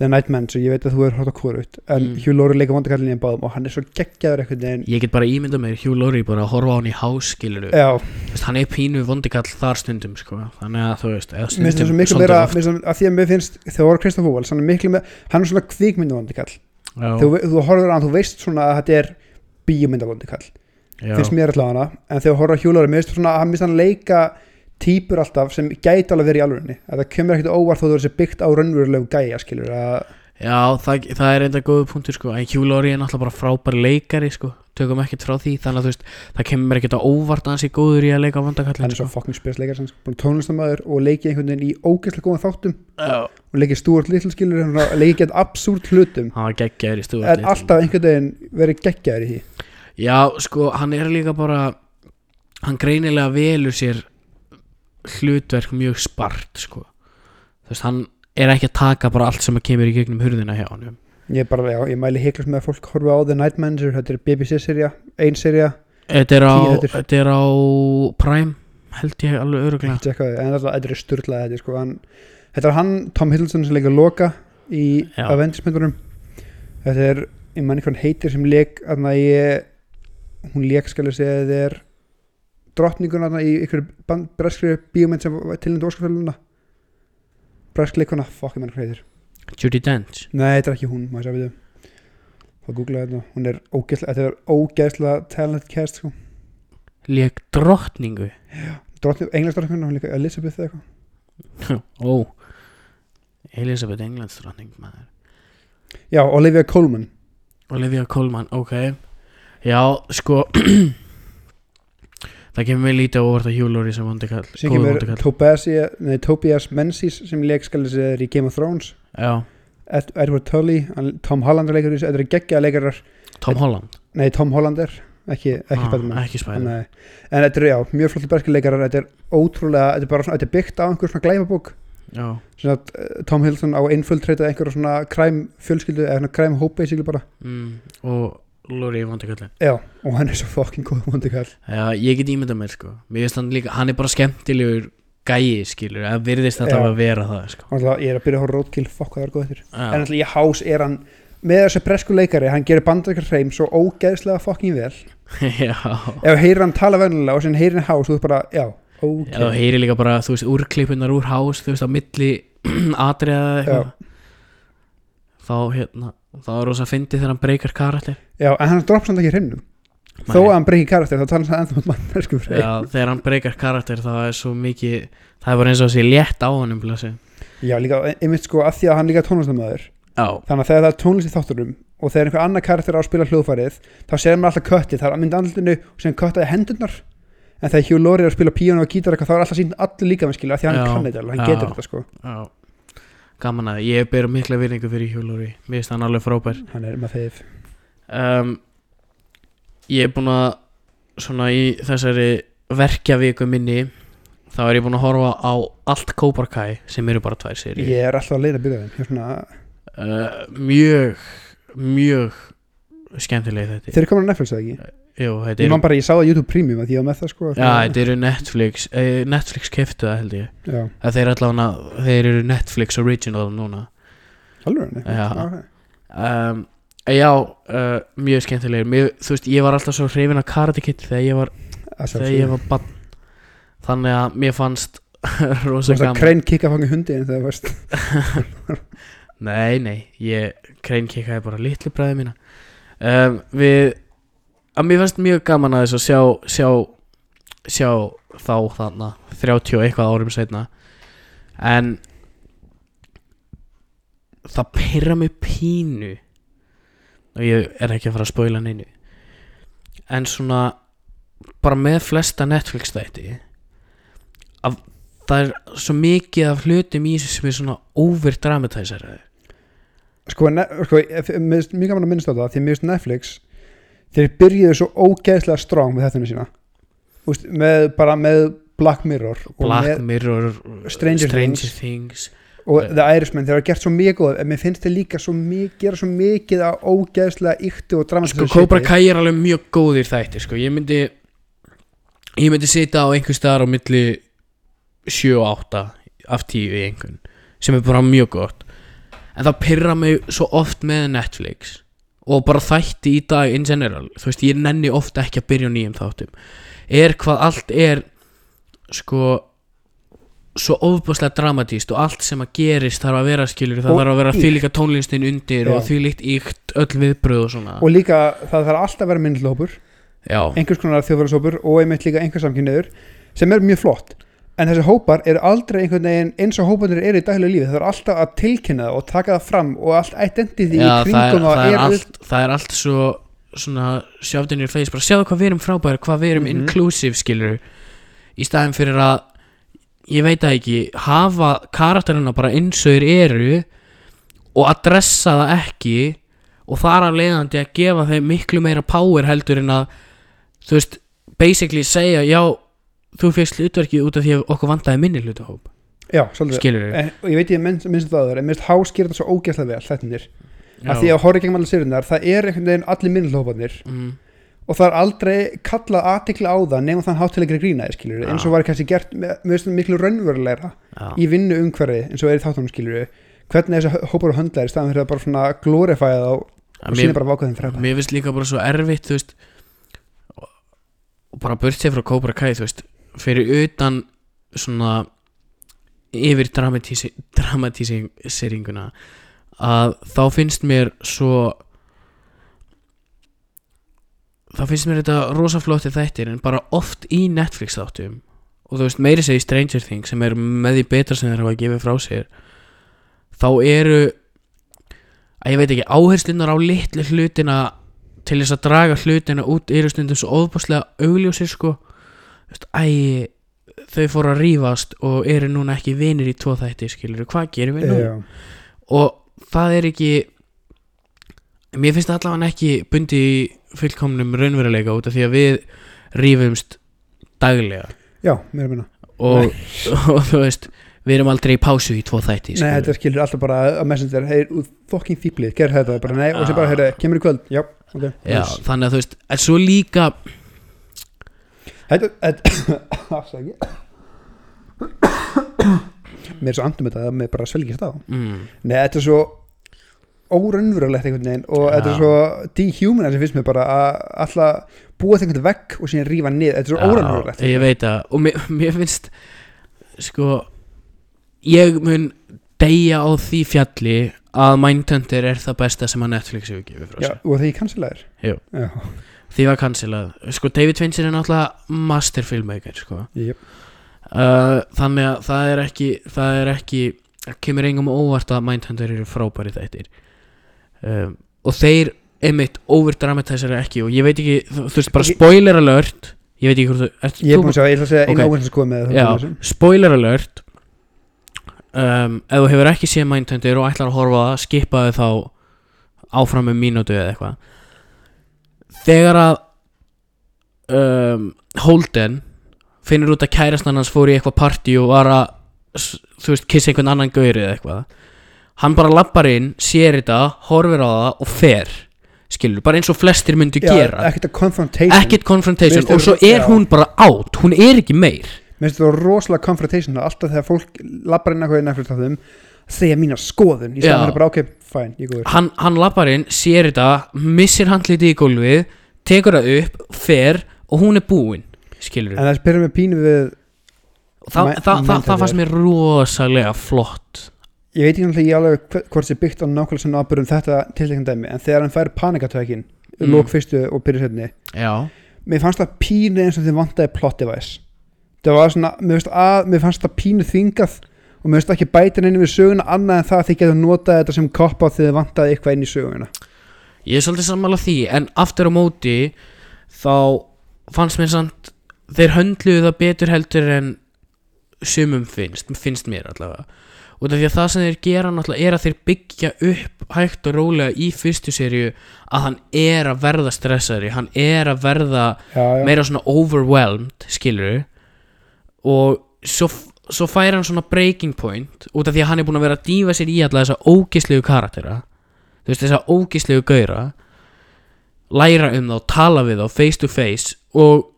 The Nightman, svo ég veit að þú er hort á hvorut en Mm. Hugh Laurie leika vondikallin í þeim báðum og hann er svo geggjaður einhvern veginn. Ég get bara ímyndað mér Hugh Laurie bara að horfa á hann í hás skilur Já, veist, hann er pínu vondikall þar stundum sko. þannig að þú veist því að mér finnst þegar voru Kristoffer Waltz, hann er miklu meira hann er svona kvikmyndu vondikall Já, þegar þú horfur á hann, þú veist svona að þetta er bíómynda vondikall já, finnst mér alltaf hana en þegar horfður á Hugh Laurie, mér finnst svona að hann hann típur alltaf sem gæti alveg verið í alvörinni að það kemur ekkert á óvart þó þú er byggt á raunverulegu gæja skilur að já það, það er enda góðu punktur sko. en Hugh Laurie er náttúrulega bara frábær leikari sko. tökum ekkert frá því þannig að þú veist það kemur ekkert á óvart að hann sé góður í að leika hann vondakallin er svo sko. fucking sko, tónlistamæður og leikið einhvern veginn í ógeðslega góðan þáttum Já. og leikið Stuart Little skilur hann leikið gett absúrt hlutum hann var geggjaður í stúð en alltaf einhvern veginn verið geggjaður í því já sko hann er líka bara hann greinilega velur sér hlutverk mjög spart sko. þú veist hann er ekki að taka bara allt sem að kemur í gegnum hurðina hjá hann ég, bara, já, ég mæli heiklust með að fólk horfa á The Night Manager þetta er BBC-serja, ein serja þetta þetta er á Prime held ég alveg öruglega en þetta er styrlað þetta, sko, hann, þetta er hann, Tom Hiddleston sem leika Loka í Já. Avengers-myndunum. Þetta er, ég hvað hann heitir sem leik, ég hún leik skal ég segja, þetta er drottningun aðna í ykkur breskri bíómynd sem var tilnæmt óskarfæluna bresk leikona, fuck ég manni hvað heitir? Judi Dench. Nei, þetta er ekki hún, maður sjá við þau. Þá googla þetta, hún er ógeðslega þetta er ógeðslega talent cast sko. leik drottningu. Drottning, englandsdrottningun, hún líka Elizabeth eða eitthvað. Ó. Elisabeth Englands drottning maður. Já, Olivia Colman. Olivia Colman, ok. Já, sko það kemur mig lítið á óvart að Hugh Laurie sem vondi kall sem kemur Tobias, nei, Tobias Menzies sem leik skal þessi er í Game of Thrones. Já, Ed, Edward Tully, Tom Holland er leikur þetta er geggjaða leikarar. Tom Holland? Nei, Tom Holland er, ekki, ekki Ah, Nei. en þetta er, já, mjög flottir berski leikarar þetta er ótrúlega, þetta er bara svona, þetta er byggt á einhver svona glæmabók já, svona að eh, Tom Hiddleston á infiltrata einhverja svona kræm fjölskyldu eða svona kræm hóp basically bara. Mm, og Laurie vondi kallin já, og hann er svo fucking góð vondi kall. Já, ég get ímyndað mér sko. Mér finnst hann líka, hann er bara skemmtilegur gæi skilur, að virðist þetta Já. að vera það sko. alltaf, ég er að byrja að horfa Roadkill, fuck hvað það er góð eftir. En Já, alltaf í hás er hann með þessu bresku leikari, hann gerir bandakar hreim svo ógeðslega fucking vel. Já. Ef heyrir hann tala vennilega og sem heyrir hann hás þú veist bara, já, ok Já, þú heyri líka bara, þú veist, úrklippunar úr hás Þú veist, á milli atriða eða eitthvað. Þá, hérna, þá er rosa fyndið þegar hann breykar karakter. Já, en hann dropp samt ekki hreimnum þó að hann breyki karakter, þá tala hann ennþá um mannesku hreim Já, þegar hann breykar karakter þá er svo mikið Það er bara eins og að sé létt á hann um blessi. Já, líka, einmitt sko, að því að hann líka tónlistamöður þannig að þegar það er tónlist í þáttunum og þegar einhver annar karakter á að spila hljóðfærið þá sér maður alltaf köttið, það er að mynda andlutinu og sem köttaði hendurnar. En þegar Hugh Laurie er að spila píónu og gítar eitthvað þá er alltaf sínt allir líka með skilja því hann Já, kann þetta alveg, hann já. getur þetta sko. Já Gaman að ég ber mikla virðingu fyrir Hjúlóri Mér finnst hann alveg frábær. Hann er með þeif um, Ég er búinn að Svona í þessari verkjaviku minni Þá er ég búinn að horfa á allt Kai Sem eru bara tvær séri ég er alltaf að leina að byrja þeim Ég er svona, uh, Mjög Mjög skemmtileg þetta. Þeir eru komin á Netflix eða ekki Jú, ég man bara, ég sá það YouTube Premium að ég var með það sko. Já, þetta eru Netflix uh, Netflix keftu það held ég. Já, að Þeir, allavega, þeir eru Netflix original núna. Alveg henni Já. um, Já, uh, mjög skemmtilegir. Mér, Þú veist, ég var alltaf svo hrifin af Karate Kid þegar ég var, þegar ég var bann Þannig að mér fannst þú rosa veist að gaman. Krein kikka fangi hundi en það veist Nei, nei, ég kreinkikaði bara litlu bræði mína. Um, Við að mér fannst mjög gaman að þess að sjá sjá, sjá þá þarna 30 og eitthvað árum setna en það pyrra mig pínu og ég er ekki að fara að spoila neinu en svona bara með flesta Netflix þætti að það er svo mikið af hlutum í þessu sem er svona overdramatæsar sko, ne, sko ég- mér finnst mjög gaman að minnast á það því mér finnst Netflix þeir byrjuðu svo ógeðslega strong með þetta sína. Úst, með, bara með Black Mirror og, Black Mirror Stranger Things, og The Irishman þeir hafa gert svo mikið en mér finnst þeir líka svo mikið, gera svo mikið að ógeðslega yktu og sko dramatísku Cobra Kai er alveg mjög góðir þættir sko, ég myndi ég myndi sita á einhver staðar á milli 7 og 8 af 10 í einhvern sem er bara mjög gott. En það pyrra mig svo oft með Netflix og bara þætti í dag in general, þú veist ég nenni ofta ekki að byrja á nýjum þáttum. Er hvað allt er sko svo ofbúslega dramatíst og allt sem að gerist þarf að vera skilur, það Og þarf að vera því líka tónlistin undir Já. og því líkt íkt öll viðbröð og svona. Og líka það þarf alltaf að vera myndlópur einhvers konar þjóðfæðarsópur og einmitt líka einhver samkynniður sem er mjög flott en þessi hópar eru aldrei einhvern veginn eins og hóparnir eru í daglegu lífi það er alltaf að tilkynna það og taka það fram og allt identity í Já það, er, kringum það, er allt, það er allt svo svona sjáftinir face bara sjáðu hvað við erum frábæri, hvað við erum Mhm. inclusive skilur í staðin fyrir að ég veit það ekki, hafa karakterina bara eins og þeir eru og adressa það ekki og þar af leiðandi að gefa þeim miklu meira power heldur en að þú veist, basically segja já, þú fegst hlutverkið út af því að okkur vantaði minni hlutahóp. Já, svolítið. En, og ég veit ég minnst, minnst það aður en minnst háskýr þetta svo ógeðslega vel þettinir að því að horfa gegnum allir sérundar það er einhvern veginn allir myndlóparnir mm, og það er aldrei kallað aðtikla á það nema þann hátt til að gera grínaði skilur Já. eins og var kannski gert með, með miklu raunverulegra já, í vinnu umhverfi eins og er í þáttunum skilur hvernig þessi hópar og höndla er í staðan fyrir að bara svona glorifæða og Mér- sína bara vákaðin fræða mér finnst líka bara svo erfitt veist og og bara burt sér frá Cobra Kai veist fyrir utan svona yfir dramatíseringuna að þá finnst mér svo þá finnst mér þetta rosa flotti þættir en bara oft í Netflix þáttum og þú veist meiri segi Stranger Things sem er með því betra sem þeir hafa að gefa frá sér þá eru að ég veit ekki áherslunar á litlu hlutina til þess að draga hlutina út eru stundum svo ofbúslega augljósir sko Þú veist, æ, þau fóru að rífast og eru núna ekki vinir í tvo þætti skilur, hvað gerum við nú? Já. og það er ekki mér finnst það allavega ekki bundi í fullkomnum raunveruleika út af því að við rífumst daglega. Já, mér er minna. Og, og þú veist við erum aldrei í pásu í tvo þætti Nei, skilurðu. þetta skilur alltaf bara að messenger Hei, fokking fíblið, gerð þetta bara. Nei, og sem bara, heyrðu, kemur í kvöld. Já, ok. Já, nice. þannig að þú veist en svo líka Þetta, þetta Mér er svo andum þetta að mér bara svelgist á. Mm, Nei, þetta er svo óraunverulegt einhvern veginn og Já. þetta er svo dehumanizing finnst mér bara að alltaf búa þetta einhvern vegg og síðan rífa niður. Þetta er svo óraunverulegt. ég veit það og mér, mér finnst sko ég mun deyja á því fjalli að Mindhunter er það besta sem að Netflix hefur gefið frá Já, sér. og það ég kansilegar Jú. Já, því var cancelað sko David Fincher er náttúrulega master filmmaker sko. Jep. uh, þannig að það er ekki það er ekki kemur engum óvart að Mindhunter eru frábæri þættir. Um, og þeir einmitt overdramatæsar ekki og ég veit ekki, þú, veist bara spoiler alert ég veit ekki hvort þú ert Ég er búin að að segja einu áherslu skoða með það spoiler alert. Um, ef þú hefur ekki séð Mindhunter og ætlar að horfa á það skipaði þá áfram um mínútu eða eitthvað þegar að um, Holden finnur út að kærastan hans fór í eitthvað partí og var að þú veist, kissa einhvern annan gauri eða eitthvað hann bara lappar inn, sér þetta horfir á það og fer. Skilur, bara eins og flestir myndu Já, gera. ekkert confrontation. Ekkert confrontation. Og svo er hún bara átt hún er ekki meir. Mér finnst þetta rosalega confrontation alltaf þegar fólk lappar inn eitthvað í nefnir þáttum segja mína skoðun. Í staðan bara ok, fæn, ég góður. Hann, hann lappar inn, sér þetta missir handliti í gólfið tekur það upp, fer og hún er búin skilur En það spyrir mig pínu við það, Ma- það, það, það Mindhunter. fannst mér rosalega flott. Ég veit ekki náttúrulega ég alveg hvort sé byggt á nákvæmlega svona ábyrðum þetta tiltekna dæmi en þegar hann fær panikatökin Mm. lók fyrstu og byrja setni já, mér fannst það pínu eins og þið vantaði plot device. Það var svona, mér, finnst að, mér fannst það pínu þingað og mér finnst ekki bæta inn við söguna annað en það að þið getur notað þetta sem koppa þegar þið vantaði eitthvað inn í söguna. Ég er svolítið sammála því en aftur á móti þá fannst mér samt þeir höndluðu það betur heldur en sumum finnst, finnst mér allavega. Af því að það sem þeir gera náttúrulega er að þeir byggja upp hægt og rólega í fyrstu seríu að hann er að verða stressari hann er að verða já, já. meira svona overwhelmed skilur og svo, svo fær hann svona breaking point út af því að hann er búinn að vera að dífa sér í alla þessa ógislegu karaktera þú veist þessa ógislegu gauðra læra um þá, tala við þá face to face og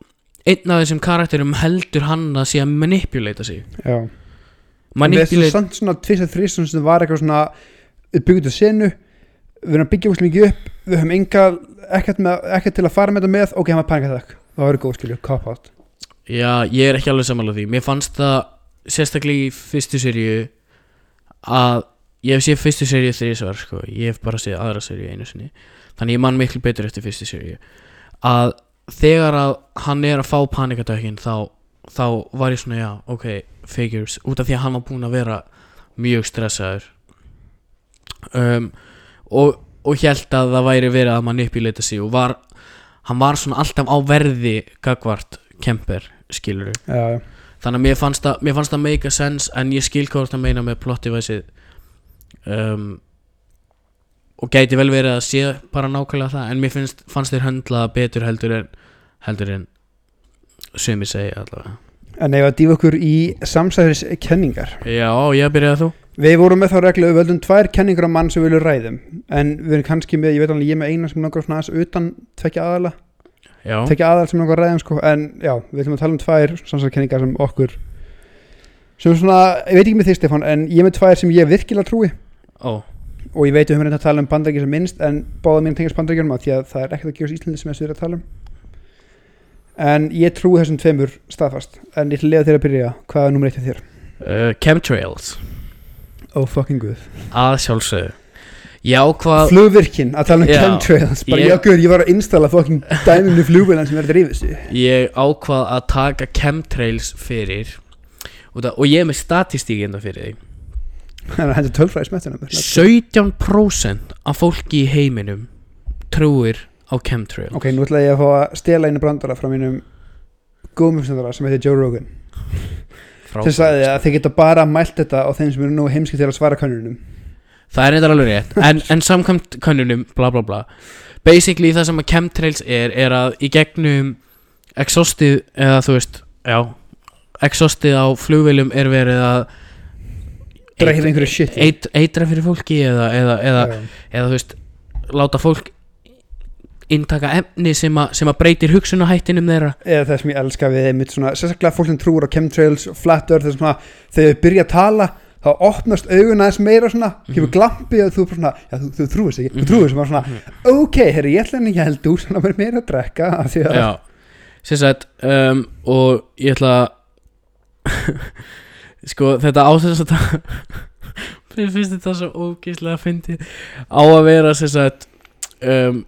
einn af þessum karakterum heldur hann að sé að manipulata sig. Já. En við erum manipulate, samt svona tvist að þrist sem var eitthvað svona við byggjum þetta senu við erum að byggja úrslega mikið upp við höfum enga, ekkert, með, ekkert til að fara með þetta með ok, hann var panikað það var góð skilju, cop out. Já ég er ekki alveg samanlega því. Mér fannst það sérstaklega í fyrstu seríu að ég hef séð fyrstu seríu þrísvar sko. ég hef bara séð aðra seríu einu sinni. Þannig ég man miklu betur eftir fyrstu seríu. Að þegar að hann er að fá panikadökin þá, þá var ég svona já, ok, figures. Út af því að hann var búinn að vera mjög stressaður. Um, og, og held að það væri verið að manipulata sig og var, hann var svona alltaf á verði gagvart kemper, skilur já, já. Þannig að mér fannst það, mér fannst það make a sense en ég skil hvað það meina með plot deviceið. Um, og gæti vel verið að sé bara nákvæmlega það en mér finnst, fannst þér höndla það betur heldur en heldur en sem ég segi allavega. En ef að dýfa okkur í samsæðis kenningar Já, ég byrjaði þú. Við vorum með þá reglu við völdum tvær kenningar á mann sem við viljum ræðum en við erum kannski með, ég veit alveg ég með eina sem langar svona aðeins utan tvekja aðala Já, tvekja aðal sem að ræðum sko. En já, við ætlum að tala um tvær samsæðis kenningar sem okkur sem svona, ég veit ekki með því Stefán en ég er með tvær sem ég virkilega trúi. Ó, og ég veit við höfum reynda að tala um bandaríkja sem minnst en báða mín tengast bandaríkjunum að því að það er ekkert að gerast Íslandi sem við erum að tala um. En ég trúi þessum tveimur staðfast. En ég ætla að lega þér að byrja. Hvað er nummer eitt hjá þér? uh, Chemtrails. Oh fucking good að sjálfsögðu Ég ákvað Flugvirkin að tala um Já, chemtrails. Bara ég- ég, ég, var að installa fucking dæminu flugvilan sem er að drífa sig. Ég ákvað að taka chemtrails fyrir og, það, og ég er með statistík enda fyrir því. Þannig að hendur tölfræði smettunum 17% af fólki í heiminum trúir á chemtrails. Ok, nú ætla ég að fá að stela einu brandara frá mínum góðmjöfsendara sem heitir Joe Rogan. Sem sagði að þið geta bara mælt þetta á þeim sem eru nú heimski til að svara kannunum Það er eitthvað alveg rétt. En, en samkvæmt könnunum bla bla bla Basically það sem að chemtrails er Er að í gegnum Exhaustið eða þú veist Já Exhaustið á flugvélum er verið að dreifið einhverju shit eit, Eitra fyrir fólki eða, eða, eða, eða þú veist Láta fólk Inntaka efni sem, a, sem að breytir hugsunahættinum þeirra. Eða það sem ég elska við einmitt svona sérstaklega fólk sem trúur á chemtrails og flat earth þegar þau byrja að tala þá opnast augun aðeins meira svona kemur Mhm. glampi og þú bara svona já, þú, þú trúir sig, þú trúir sig bara svona ok, herri, ég ætla henni ekki að heldur svona vera meira að drekka af því að Já. Sem sagt um, Og ég ætla að Sko þetta ásins að Mér finnst þetta svo ógeðslega að fyndi Á að vera sem sagt um,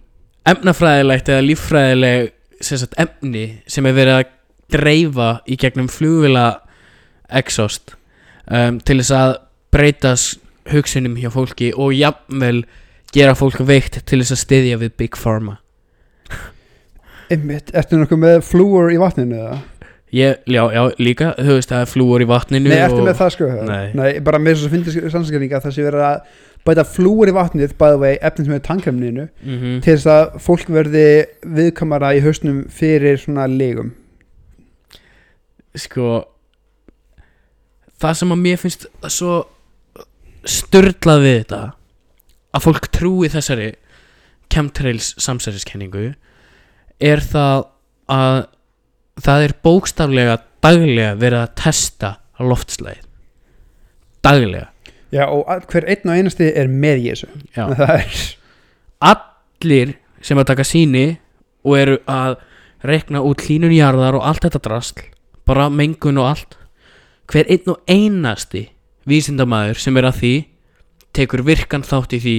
Efnafræðilegt eða líffræðileg sem sagt efni Sem er verið að dreifa Í gegnum flugvila Exhaust um, Til þess að breytast hugsunum hjá fólki Og jafnvel gera fólk veikt Til þess að styðja við Big Pharma. Einmitt, ertu nokkuð með flúor í vatninu eða? Ég, já, já, líka, þú veist, það er flúor í vatninu Nei, ertu með það sko? Nei. bara með þess að finnst sannskjöringa það sé verið að bæta flúor í vatnið bæða vegi efnin sem er tankremninu mm til þess að fólk verði viðkamara í hausnum fyrir svona legum. Sko Það sem að mér finnst svo störlað við þetta að fólk trúi þessari chemtrails samsæriskenningu er það að það er bókstaflega daglega verið að testa loftslæðið daglega. Já, og hver einn og einasti er með í þessu. Já. það er allir sem að taka síni og eru að reikna út hlínun jarðar og allt þetta drasl bara mengun og allt hver einn og einasti vísindamæður sem er að því tekur virkan þátt í því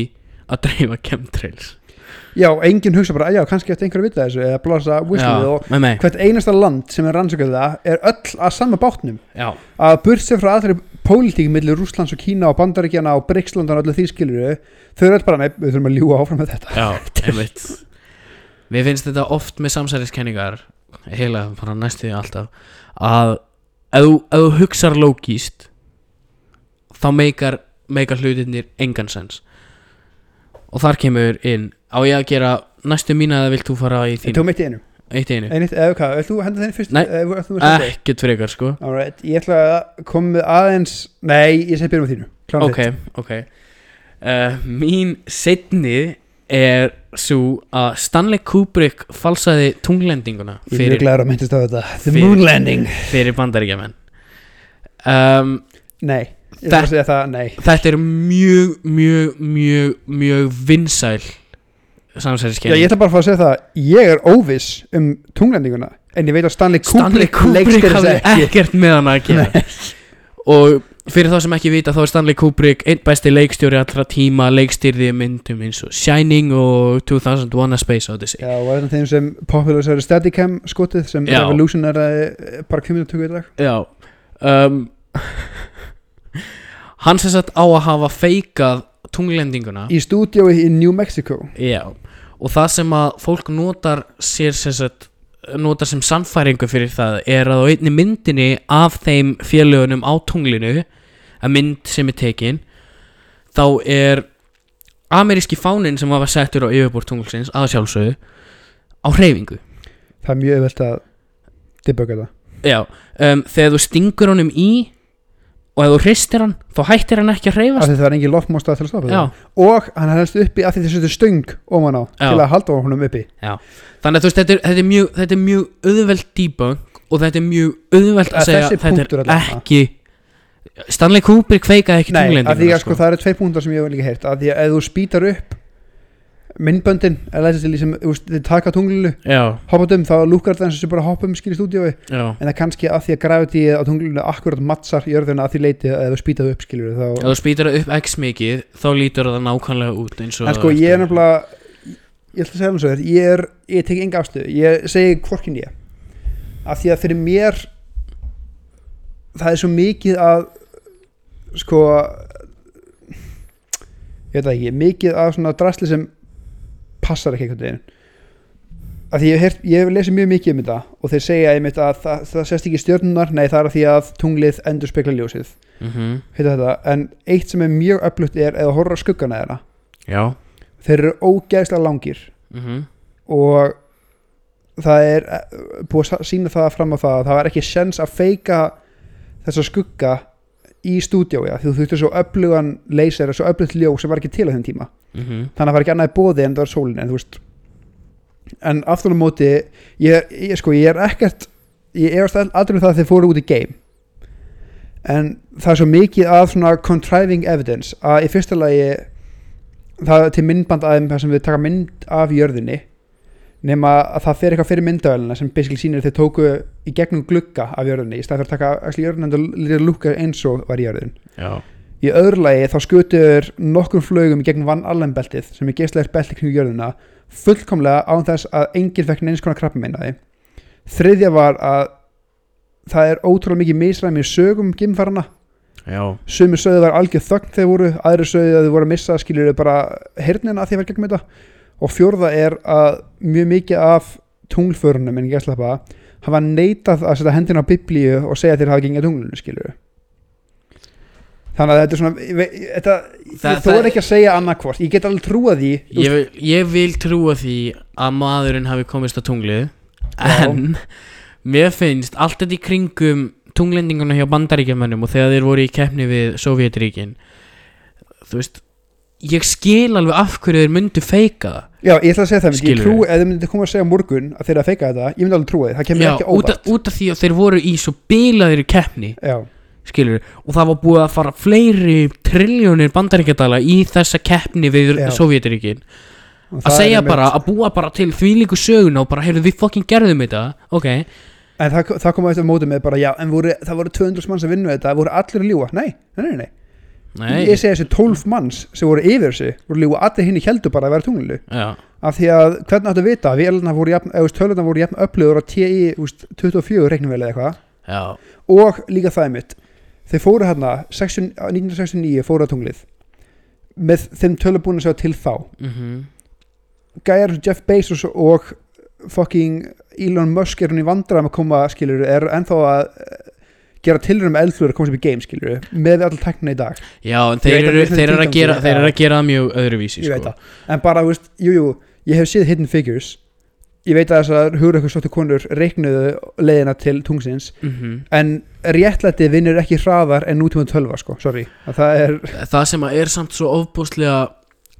að dreifa chemtrails. Já, enginn hugsa bara, já, kannski eftir einhverju vita þessu eða blása whistlið og með mig. hvert einasta land sem er rannsökuð það er öll að sama bátnum. Já, að burtse frá allri pólitík millir Rússlands og Kína og Bandaríkjana og Brixlandan og öllu því skilur þau eru öll bara, nei, við þurfum að ljúga áfram með þetta. Já, einmitt. Mér finnst þetta oft með samsæriskenningar heila bara næstu því alltaf að ef þú, hugsar lógíst þá meikar meikar hlutinir engan sens. Og þar kemur inn á ég að gera næstu mína eða vilt þú fara í þín tók mitt í einu. Eitt í einu. Einmitt, eða hvað, vilt þú henda þenni fyrst? Nei. Ekkert frekar sko. Alright, ég ætla að koma aðeins Nei, ég segi byrjum með þínu. Klárum ok, ok. Uh, mín setni er svo að Stanley Kubrick falsaði tunglendinguna fyrir, Fyrir- Moon Landing. fyrir bandaríkjaman um, Nei, ég Þa- ætla að segja það, nei. þetta er mjög, mjög, mjög mjög vinsæl Já, samsæriskenning ég ætla bara að fá að segja það. Ég er óviss um tunglendinguna En ég veit að Stanley Stanley Kubrick Kubrick leikstýrir hafði ekkert með hana að gera. Og fyrir þá sem ekki vita þá er Stanley Kubrick einn besti leikstjóri allra tíma leikstýrði myndum eins og Shining og 2001 A Space Odyssey. Já, og þetta er þeim sem popularisæri Steadicam skotið sem Já. Revolution er að bara kviminartöku í dag. Já um, Hann sem sagt á að hafa feikað tunglendinguna. Í stúdíói í New Mexico. Já Og það sem að fólk notar sér sem sagt notar sem sannfæringu fyrir það er að á einni myndinni af þeim félögunum á tunglinu að mynd sem er tekin þá er ameríski fánin sem var settur á yfirbúr tunglsins að sjálfsögðu á hreyfingu. Það er mjög öðvelt að debugga það. Já, um, þegar þú stingur honum í og ef þú hristir hann þá hættir hann ekki að af hreyfast því það er engin loftmóstað til að stoppa Já, það. Og hann helst uppi af því þessu þetta stöng ofan á Já. til að halda honum uppi. Þannig að þú veist, þetta er, þetta er, mjög, þetta er mjög auðvelt debunk og þetta er mjög auðvelt að Að segja þessi þetta punktur er allavega. ekki Stanley Kubrick kveikaði ekki Nei, af því tunglendinguna að sko, það eru tvei punktar sem ég hef líka heyrt. Af því að ef þú spýtar upp myndböndin sem þú veist, þið taka tunglinu hoppaðum þá lúkar það eins og sé bara hoppum skil í stúdíói. Já, en það er kannski að því að gravity á tunglinu akkurat mattsar jörðina að því leiti að þú spýtaðu upp skilur ef þá þú spýtur það upp x mikið þá lítur það nákvæmlega út eins og en sko ég er nefnilega ég ætla að segja um svo þér ég, ég tek enga afstöðu, ég segi hvorkin ég af því að fyrir mér það er svo mikið að sko ég veit það ekki mikið af svona drasli sem passar ekki einhvern veginn. Af því ég hef, hef lesið mjög mikið um þetta og þeir segja einmitt að það, það sést ekki stjörnunar nei það er að því að tunglið endur spekla ljósið. Mhm, heita þetta, en eitt sem er mjög öflutt er eða horfður á skuggana þeirra. Já. Þeir eru ógeðslega langir. Mhm, og það er eh, búið að sína það fram á það að það var ekki sens að feika þessa skugga í stúdíói af því þú þurftir svo öflugan laser svo öflugt ljó sem var ekki til á þeim tíma. Mhm. Þannig að það var ekki annað bóði en það var sólin en þú veist en aftur á móti ég, ég, sko, ég er ekkert ég efast aldrei um það að þeir fóru út í game. En það er svo mikið af svona contriving evidence að í fyrsta lagi það til myndband aðeim þar sem við taka mynd af jörðinni nema að það fer eitthvað fyrir myndavælina sem basically sýnir þeir tóku í gegnum glugga af jörðinni í stað fyrir að taka actually jörðin en það lúka eins og var jörðin Já, Í öðru lagi þá skutur nokkur flögum í gegnum vann allenbeltið sem er geislega belti kring jörðina fullkomlega án þess að enginn fekk neins konar krabba meina því. Þriðja var að það er ótrúlega mikið misræmi sögum gimfarana. Sumi sögðu var algjör þögn þegar voru, aðri sögðu að þau voru að missa skiljur bara hernina að því að vera gegnum þetta. Og fjórða er að mjög mikið af tunglförunum en ekki að slappa hafa neitað að setja hendina á biblíu og segja þeir hafa gengið tunglinu skiljur þannig að þetta er svona ég, þetta, ég þó það- er ekki að segja annarkvort ég get alveg trúa því þú ég, vil- ég vil trúa því að maðurinn hafi komist á tunglið en mér finnst allt þetta í kringum tunglendinguna hjá bandaríkjamönnum og þegar þeir voru í keppni við Sovjetríkin þú veist ég skil alveg af hverju þeir myndu feika það. Já, ég ætla að segja það, ég Skilurðu? trú ef þið myndi koma að segja morgun að þeir að feika þetta ég myndi alveg trúa því, það kemur Já, ekki út, óvart. af, út af því að þeir voru í svo bilaðir keppni já, skilur og það var búið að fara fleiri triljónir bandaríkjadala í þessa keppni við Já. Sovjetiríkin Og að það segja er einmitt- bara, að búa bara til þvílíku söguna og bara, heyrðu, við fokkin gerðum þetta ok, en það, það kom eftir mótið með bara, já, en voru, það voru 200 mann sem vinnu þetta, voru allir að ljúa nei, nei, nei, nei Nei, ég segi þessi 12 manns sem voru yfir þessu voru líka allir hinn heldur bara að vera tunglilu já, af því að hvernig áttu að vita? Að vélina voru jafn, eða töluna voru jafn upplöður á TI úst, 24 reiknum vel eða eitthvað. Og líka það er mitt þeir fóru hérna 60 1969 fóru á tunglið. Með þeim tölum búin að segja til þá. Mm gæjar eins og Jeff Bezos og fucking Elon Musk er hún í vandræðum að koma skilur er ennþá að gera tilröðum með eldflur að koma sér í game skilur með við allar teknina í dag. Já, en þeir veit að eru, þeir eru að gera þeir eru að gera mjög öðruvísi ég veit sko. það. En bara, þú veist, jú, jú, ég hef séð Hidden Figures. Ég veit að þessar hugur eitthvað svolítið konur reiknuðu leiðina til tungsins mm en réttlæti vinnur ekki hraðar en nútíma tölva sko, sorry. Að það er, Það sem að er samt svo ofbúslega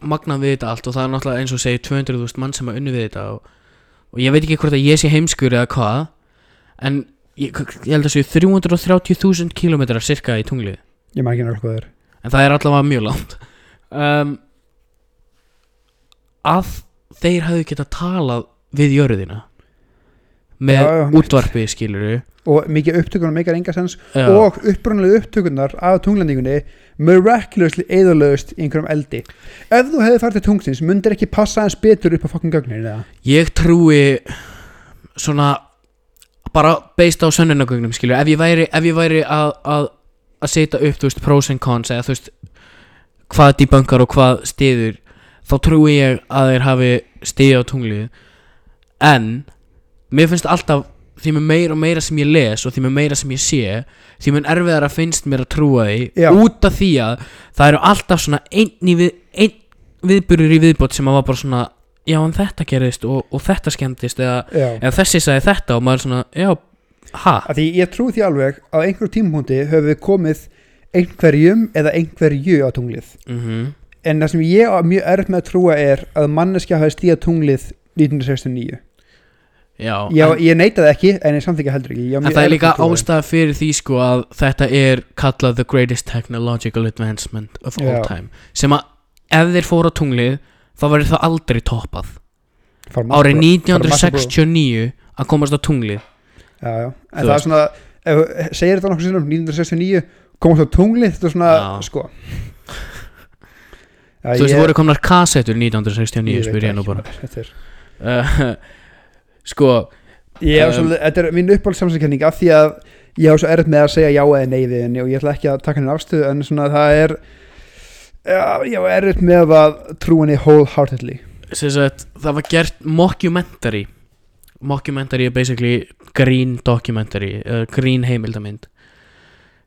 magnað við þetta allt og það er náttúrulega eins og segir 200.000 mann sem að unni við þetta og, og ég veit ekki hvort að ég sé heimskur eða hvað en ég, ég held að séu 330.000 kilometrar cirka í tunglið ég maður ekki náttúrulega hvað það er en það er allavega mjög langt um, að þeir hafðu geta talað við jörðina með Já, já. útvarpi skiluru og mikið upptökunar meikar enga sens Já. og upprunalegu upptökunar af tunglendingunni miraculously eðalögust í einhverjum eldi ef þú hefði farið til tungsins myndir ekki passa eins betur upp á fucking gögnin eða? Ég trúi svona bara based á sönnunagögnum skilur ef ég væri, ef ég væri að, að, að setja upp þú veist pros and cons eða þú veist hvað debungar og hvað stiður þá trúi ég að þeir hafi stiði á tunglið en mér finnst alltaf því með meira og meira sem ég les og því með meira sem ég sé því með erfiðar að finnst mér að trúa því Já. út af því að það eru alltaf svona einn, í við, einn viðburður í viðbót sem að var bara svona já en þetta gerðist og, og þetta skemmtist eða, Já. eða þessi sagði þetta og maður svona já, ha Af því ég trú því alveg að á einhverjum tímpunkti höfum við komið einhverjum eða einhverju á tunglið mm en það sem ég á mjög erfitt með að trúa er að manneskja hafi stíða tunglið 1969 já, ég, en, ég neitaði ekki en ég samþykja heldur ekki Ég á en mjög það er erfitt líka með að trúa því. ástæða fyrir því sko að þetta er kallað the greatest technological advancement of all Já. time sem að ef þeir fóru á tunglið þá verður það aldrei toppað árið Bro- fara Mars Bro. 1969 að komast á tunglið já, já. en Þú það er veist. svona ef, segir þetta nokkuð sinnum 1969 komast á tunglið þetta er svona Já. sko já, þú veist það voru komnar kassettur 1969 veit spyr ég nú ekki, bara er uh, sko Ég Um, svolítið, þetta er mín uppáhalds samsækjenning af því að ég hef svo erfitt með að segja já eða nei við henni og ég ætla ekki að taka henni afstöðu en svona það er ég hef erfitt með að trú henni wholeheartedly. Sem sagt, það var gert mockumentary. Mockumentary er basically green documentary uh, green heimildamind.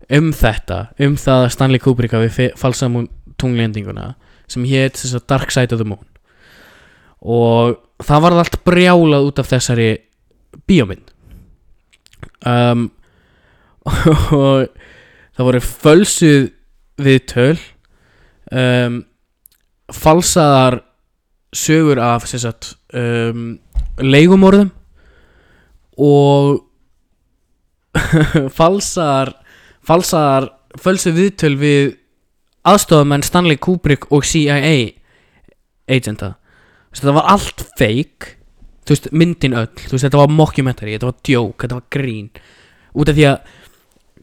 Um þetta, um það að Stanley Kubrick hafi falsað tunglendinguna sem hétt Dark Side of the Moon. Og það var allt brjálað út af þessari bíómynd. Um, og það voru fölsuð viðtöl um, falsaðar sögur af sagt, um, leigumorðum og falsaðar falsaðar fölsu viðtöl við aðstofamenn Stanley Kubrick og CIA agenta. Þetta var allt fake. Veist, myndin öll, veist, þetta var mockumentary þetta var djók, þetta var grín. Út af því að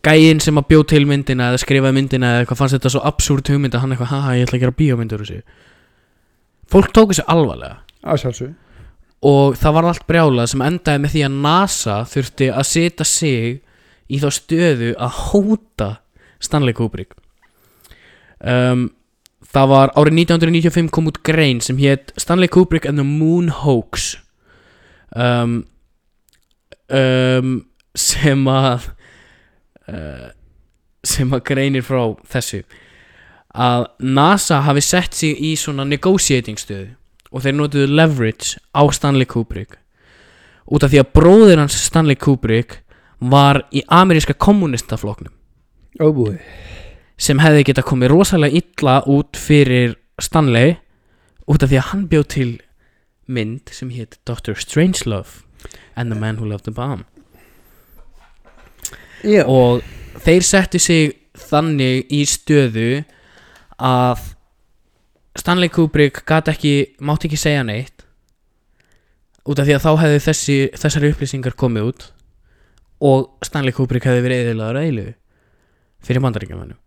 gæinn sem að bjó til myndina eða skrifaði myndina eða eitthvað fannst þetta svo absúrt hugmynd að hann eitthvað, haha, ég ætla að gera bíómyndur þessu. Fólk tók þessu alvarlega. Að sjálfsög og það var allt brjálað sem endaði með því að NASA þurfti að setja sig í þá stöðu að hóta Stanley Kubrick. Um, það var árið 1995 kom út grein sem hétt Stanley Kubrick and the Moon Hoax. Um, um, sem að uh, sem að greinir frá þessu að NASA hafi sett sig í svona negotiating stöðu og þeir notuðu leverage á Stanley Kubrick. Út af því að bróðir hans Stanley Kubrick var í ameríska kommunistafloknum óbúi sem hefði geta komið rosalega illa út fyrir Stanley út af því að hann bjóð til mynd sem hétt Dr. Strangelove and the Man Who Loved the Bomb já, og þeir settu sig þannig í stöðu að Stanley Kubrick gat ekki, mátti ekki segja neitt. Út af því að þá hefði þessi, þessari upplýsingar komið út og Stanley Kubrick hefði verið eðilaður eilu fyrir bandaríkjumannum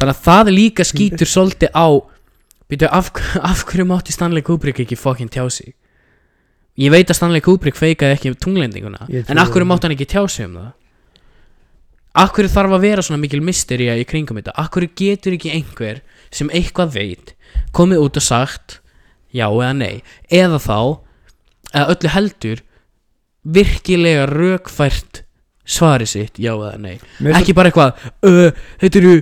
þannig að það líka skýtur svolítið á býtu, af, af hverju mátti Stanley Kubrick ekki fokkin tjá sig? Ég veit að Stanley Kubrick feikaði ekki tunglendinguna Ég en af hverju mátti hann ekki tjá sig um það hverju þarf að vera svona mikil mystería í kringum þetta? Hverju getur ekki einhver sem eitthvað veit komið út og sagt já eða nei? Eða þá eða öllu heldur virkilega rökfært svari sitt já eða nei. Mér ekki bara eitthvað uh, þetta eru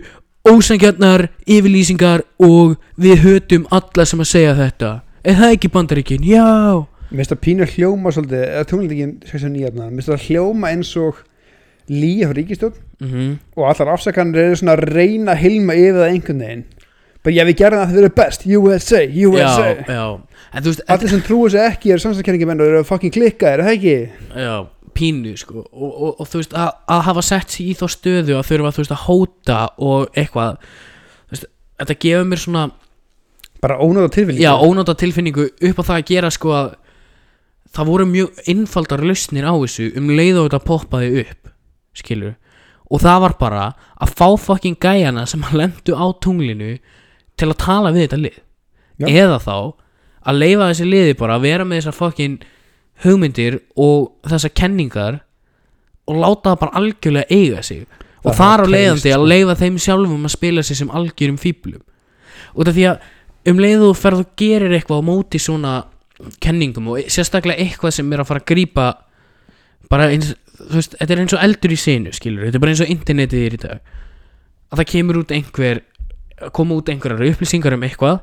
ósangjarnar yfirlýsingar og við hötum alla sem að segja þetta. Er það ekki bandaríkin? Já. Mér finnst það pínur hljóma svolítið eða tunglendingin 69 mér finnst það hljóma eins og líja fyrir ríkistjórn mm og allar afsakanir eru svona að reyna að hilma yfir það einhvern veginn. Bara já við gerðum það að þið verið best USA, USA já, já. Veist, allir sem trúi sig ekki eru samstæðkenningi og eru fucking klikka, er það ekki? já, pínu sko. Og, og, og þú veist, að, að hafa sett sig í þá stöðu að þurfa veist að hóta og eitthvað veist, þetta gefur mér svona bara ónáða tilfinning já, ónáta tilfinningu upp á það að gera sko að það voru mjög einfaldar lausnir á þessu um leið og þetta poppaði upp skilur og það var bara að fá fucking gæjana sem að lendu á tunglinu til að tala við þetta lið Já. eða þá að leifa þessi liði bara að vera með þessar fucking hugmyndir og þessar kenningar og láta það bara algjörlega eiga sig og þar á leiðandi að sko. leifa þeim sjálfum að spila sig sem algjörum fíblum út af því að um leið og þú ferð og gerir eitthvað á móti svona kenningum og sérstaklega eitthvað sem er að fara að grípa bara eins, þú veist, þetta er eins og eldur í sinu skilur, þetta er bara eins og internetið er í dag. Að það kemur út einhver koma út einhverjar upplýsingar um eitthvað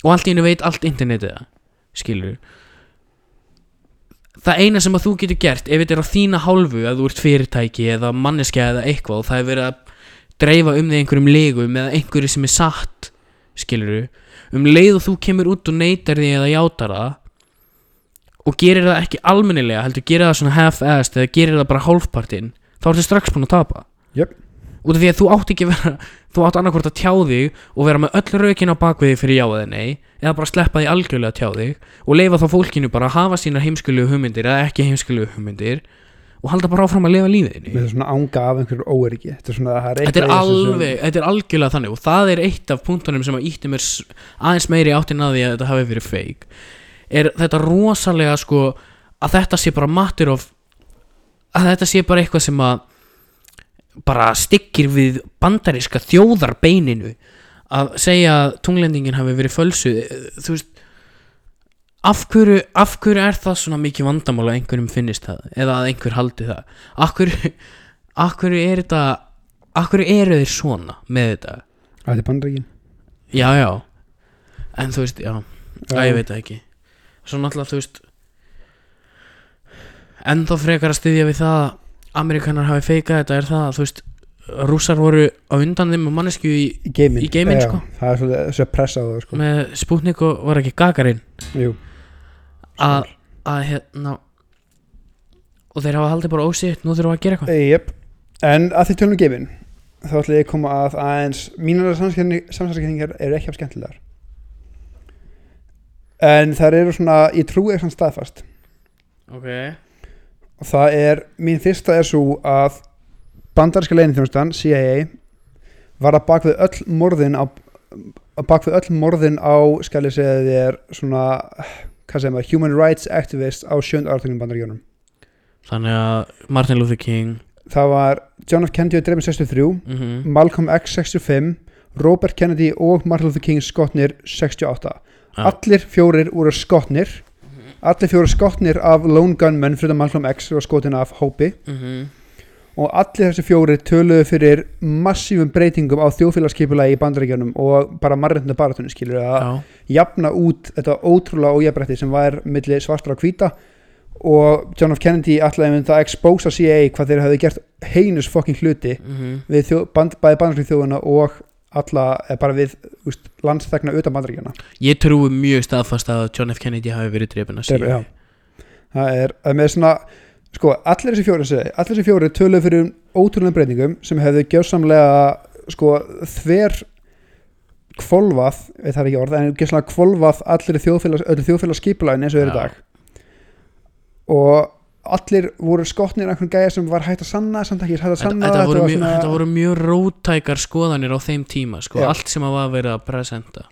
og allt í einu veit allt internetið það skilur það eina sem að þú getur gert ef þetta er á þína hálfu að þú ert fyrirtæki eða manneskja eða eitthvað og það er verið að dreifa um þig einhverjum legum eða einhverju sem er satt skilur um leið og þú kemur út og neytar því eða játar það og gerir það ekki almennilega heldur gerir það svona half-assed eða gerir það bara hálfpartinn þá ertu strax búin að tapa. Jöp. út af því að þú átt ekki vera þú átt annarkvort að tjá þig og vera með öll rökin á bakviði fyrir já eða nei eða bara sleppa því algjörlega að tjá þig og leifa þá fólkinu bara að hafa sínar heimskulegu hugmyndir eða ekki heimskulegu hugmyndir og halda bara áfram að lifa lífiðinni með svona ánga af einhverju óeriki þetta er svona er Þetta er alveg, þetta er algjörlega þannig og það er eitt af punktunum sem að ítti mér aðeins meiri áttin að því að þetta hafi verið feik er þetta rosalega sko að þetta sé bara matur of að þetta sé bara eitthvað sem að bara stikkir við bandaríska þjóðarbeininu. Að segja að tunglendingin hafi verið fölsuð þú veist af hverju, af hverju er það svona mikið vandamál að einhverjum finnist það eða að einhver haldi það? Af hverju, af hverju er þetta af hverju eru þeir svona með þetta? Að þetta er bandaríkin. Já já. En þú veist já, já ég veit það ekki svo náttúrulega þú veist ennþá frekar að styðja við það að Amerikanar hafi feikað þetta er það að þú veist rússar voru á undan þeim og mannesku í, í geimin, Í geiminn, Já, sko. það er svolítið þessu að pressa á það sko. með Sputnik og var ekki Gagarin Jú, að, hérna og þeir hafa haldið bara ósýtt nú þurfum við að gera eitthvað Jep. en að því tölum um geimin þá ætla ég að koma að aðeins mínar samsæðskenningar eru ekki af skemmtilegar en þær eru svona ég trúi svona staðfast. Ok. Og það er, mín fyrsta er svo að bandaríska leinithjónustan CIA var að bak við öll morðin á að bak við öll morðin á skal ég segja þér svona hvað segir maður, human rights activist á sjönd ártögnum bandaríkjónum þannig að Martin Luther King. Það var John F. Kennedy drefn 63 mm Malcolm X 65 Robert Kennedy og Martin Luther King skotnir 68 Já. allir fjórir voru skotnir allir fjórir skotnir af lone gunmen fyrir Malcolm X og skotin af hópi -hmm. og allir þessi fjórir töluðu fyrir massífum breytingum á þjóðfélagskipulagi í bandaríkjunum og bara marrönda baratunni skilur að jafna út þetta ótrúlega ójafrætti sem var milli svartra og hvíta og John F. Kennedy ætlaði mynd að expósa CIA hvað þeir hafði gert heinus fucking hluti mm við þjó, band, bæði bandaríkjum þjóðuna og alla, bara við úst, landsþegna utan bandaríkjana ég trúi mjög staðfast að John F. Kennedy hafi verið drefin að Það síða já. það er með svona sko, allir þessi fjóri allir þessi fjóri töluðu fyrir ótrúlega breytingum sem hefðu gjössamlega sko, þver kvolvað, veit það er ekki orð en gjössamlega kvolvað allir þjóðfélags, öllu þjóðfélags skipulagin eins og er í dag og allir voru skotnir einhvern gæja sem var hægt að sanna samt ekki hægt að þetta, sanna þetta, voru var mjög, þetta voru mjög rótækar skoðanir á þeim tíma sko, Já. allt sem að var verið að presenta.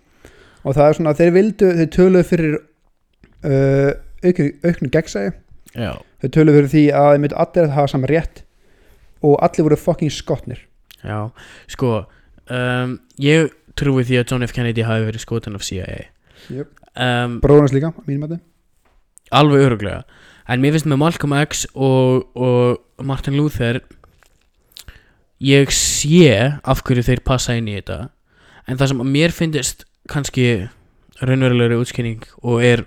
Og það er svona, þeir vildu, þeir töluðu fyrir uh, auknu, gegnsæði já, þau töluðu fyrir því að þeir myndu allir að hafa saman rétt og allir voru fucking skotnir. Já, sko um, ég trúi því að John F. Kennedy hafi verið skotin af CIA Jöp. um, bróðunars líka, að mínum að alveg öruglega en mér finnst með Malcolm X og, og Martin Luther ég sé af hverju þeir passa inn í þetta en það sem að mér finnst kannski raunverulegri útskýring og er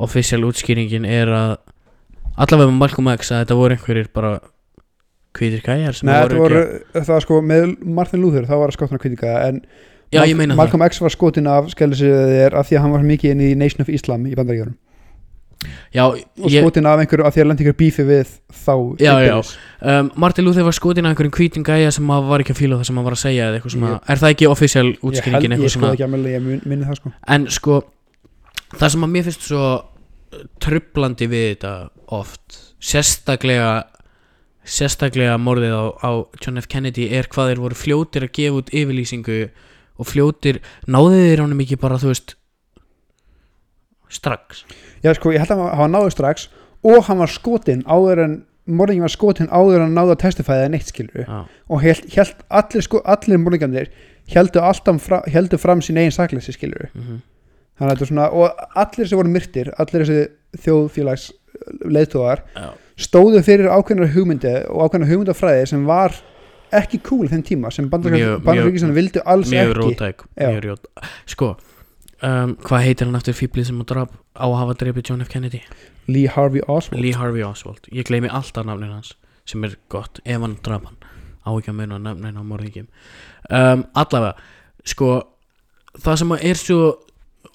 official útskýringin er að allavega með Malcolm X að þetta voru einhverjir bara hvítir gæjar sem Nei, voru voru, það var sko með Martin Luther, þá var að skotna kvítika en Já, það. Malcolm X var skotin af skellisir af því að hann var mikið inn í Nation of Islam í bandaríkjörnum Já, og ég, skotin af einhverju af því að lendi ykkur bífi við þá Já, já. um, Martin Luther var skotin af einhverjum hvítin gæja sem að var ekki að fíla það sem hann var að segja svona, Yep. er það ekki ég, held, útskýringin ég eitthvað sko svona ekki að melda, ég minni það sko En sko Það sem að mér finnst svo trublandi við þetta oft Sérstaklega Sérstaklega morðið á, á John F. Kennedy er hvað þeir voru fljótir að gefa út yfirlýsingu og fljótir náðu þeir honum ekki bara þú veist strax Já, sko, ég held að hann var náður strax og hann var skotin áður en morðingin var skotin áður en náði að testifæða eða neitt skilur Já, og held, held allir, sko, allir morðingarnir heldu alltaf fra, heldu fram sín eigin sakleysi skilur mm þannig að þetta er svona og allir sem voru myrtir, allir þessi þjóðfélags leiðtóðar já, stóðu fyrir ákveðnar hugmyndi og ákveðnar hugmyndafræði sem var ekki cool þeim tíma sem Mjög- bandaríkisana vildu alls mjög ekki. rótæk Já. mjög rót Sko um, Hvað heitir hann aftur fýblið sem á að hafa dreipið John F. Kennedy? Lee Harvey Oswald. Lee Harvey Oswald. Ég gleymi alltaf nafnin hans sem er gott ef hann draf hann. Á ekki að muna nafnin á morðingjum um, allavega sko það sem er svo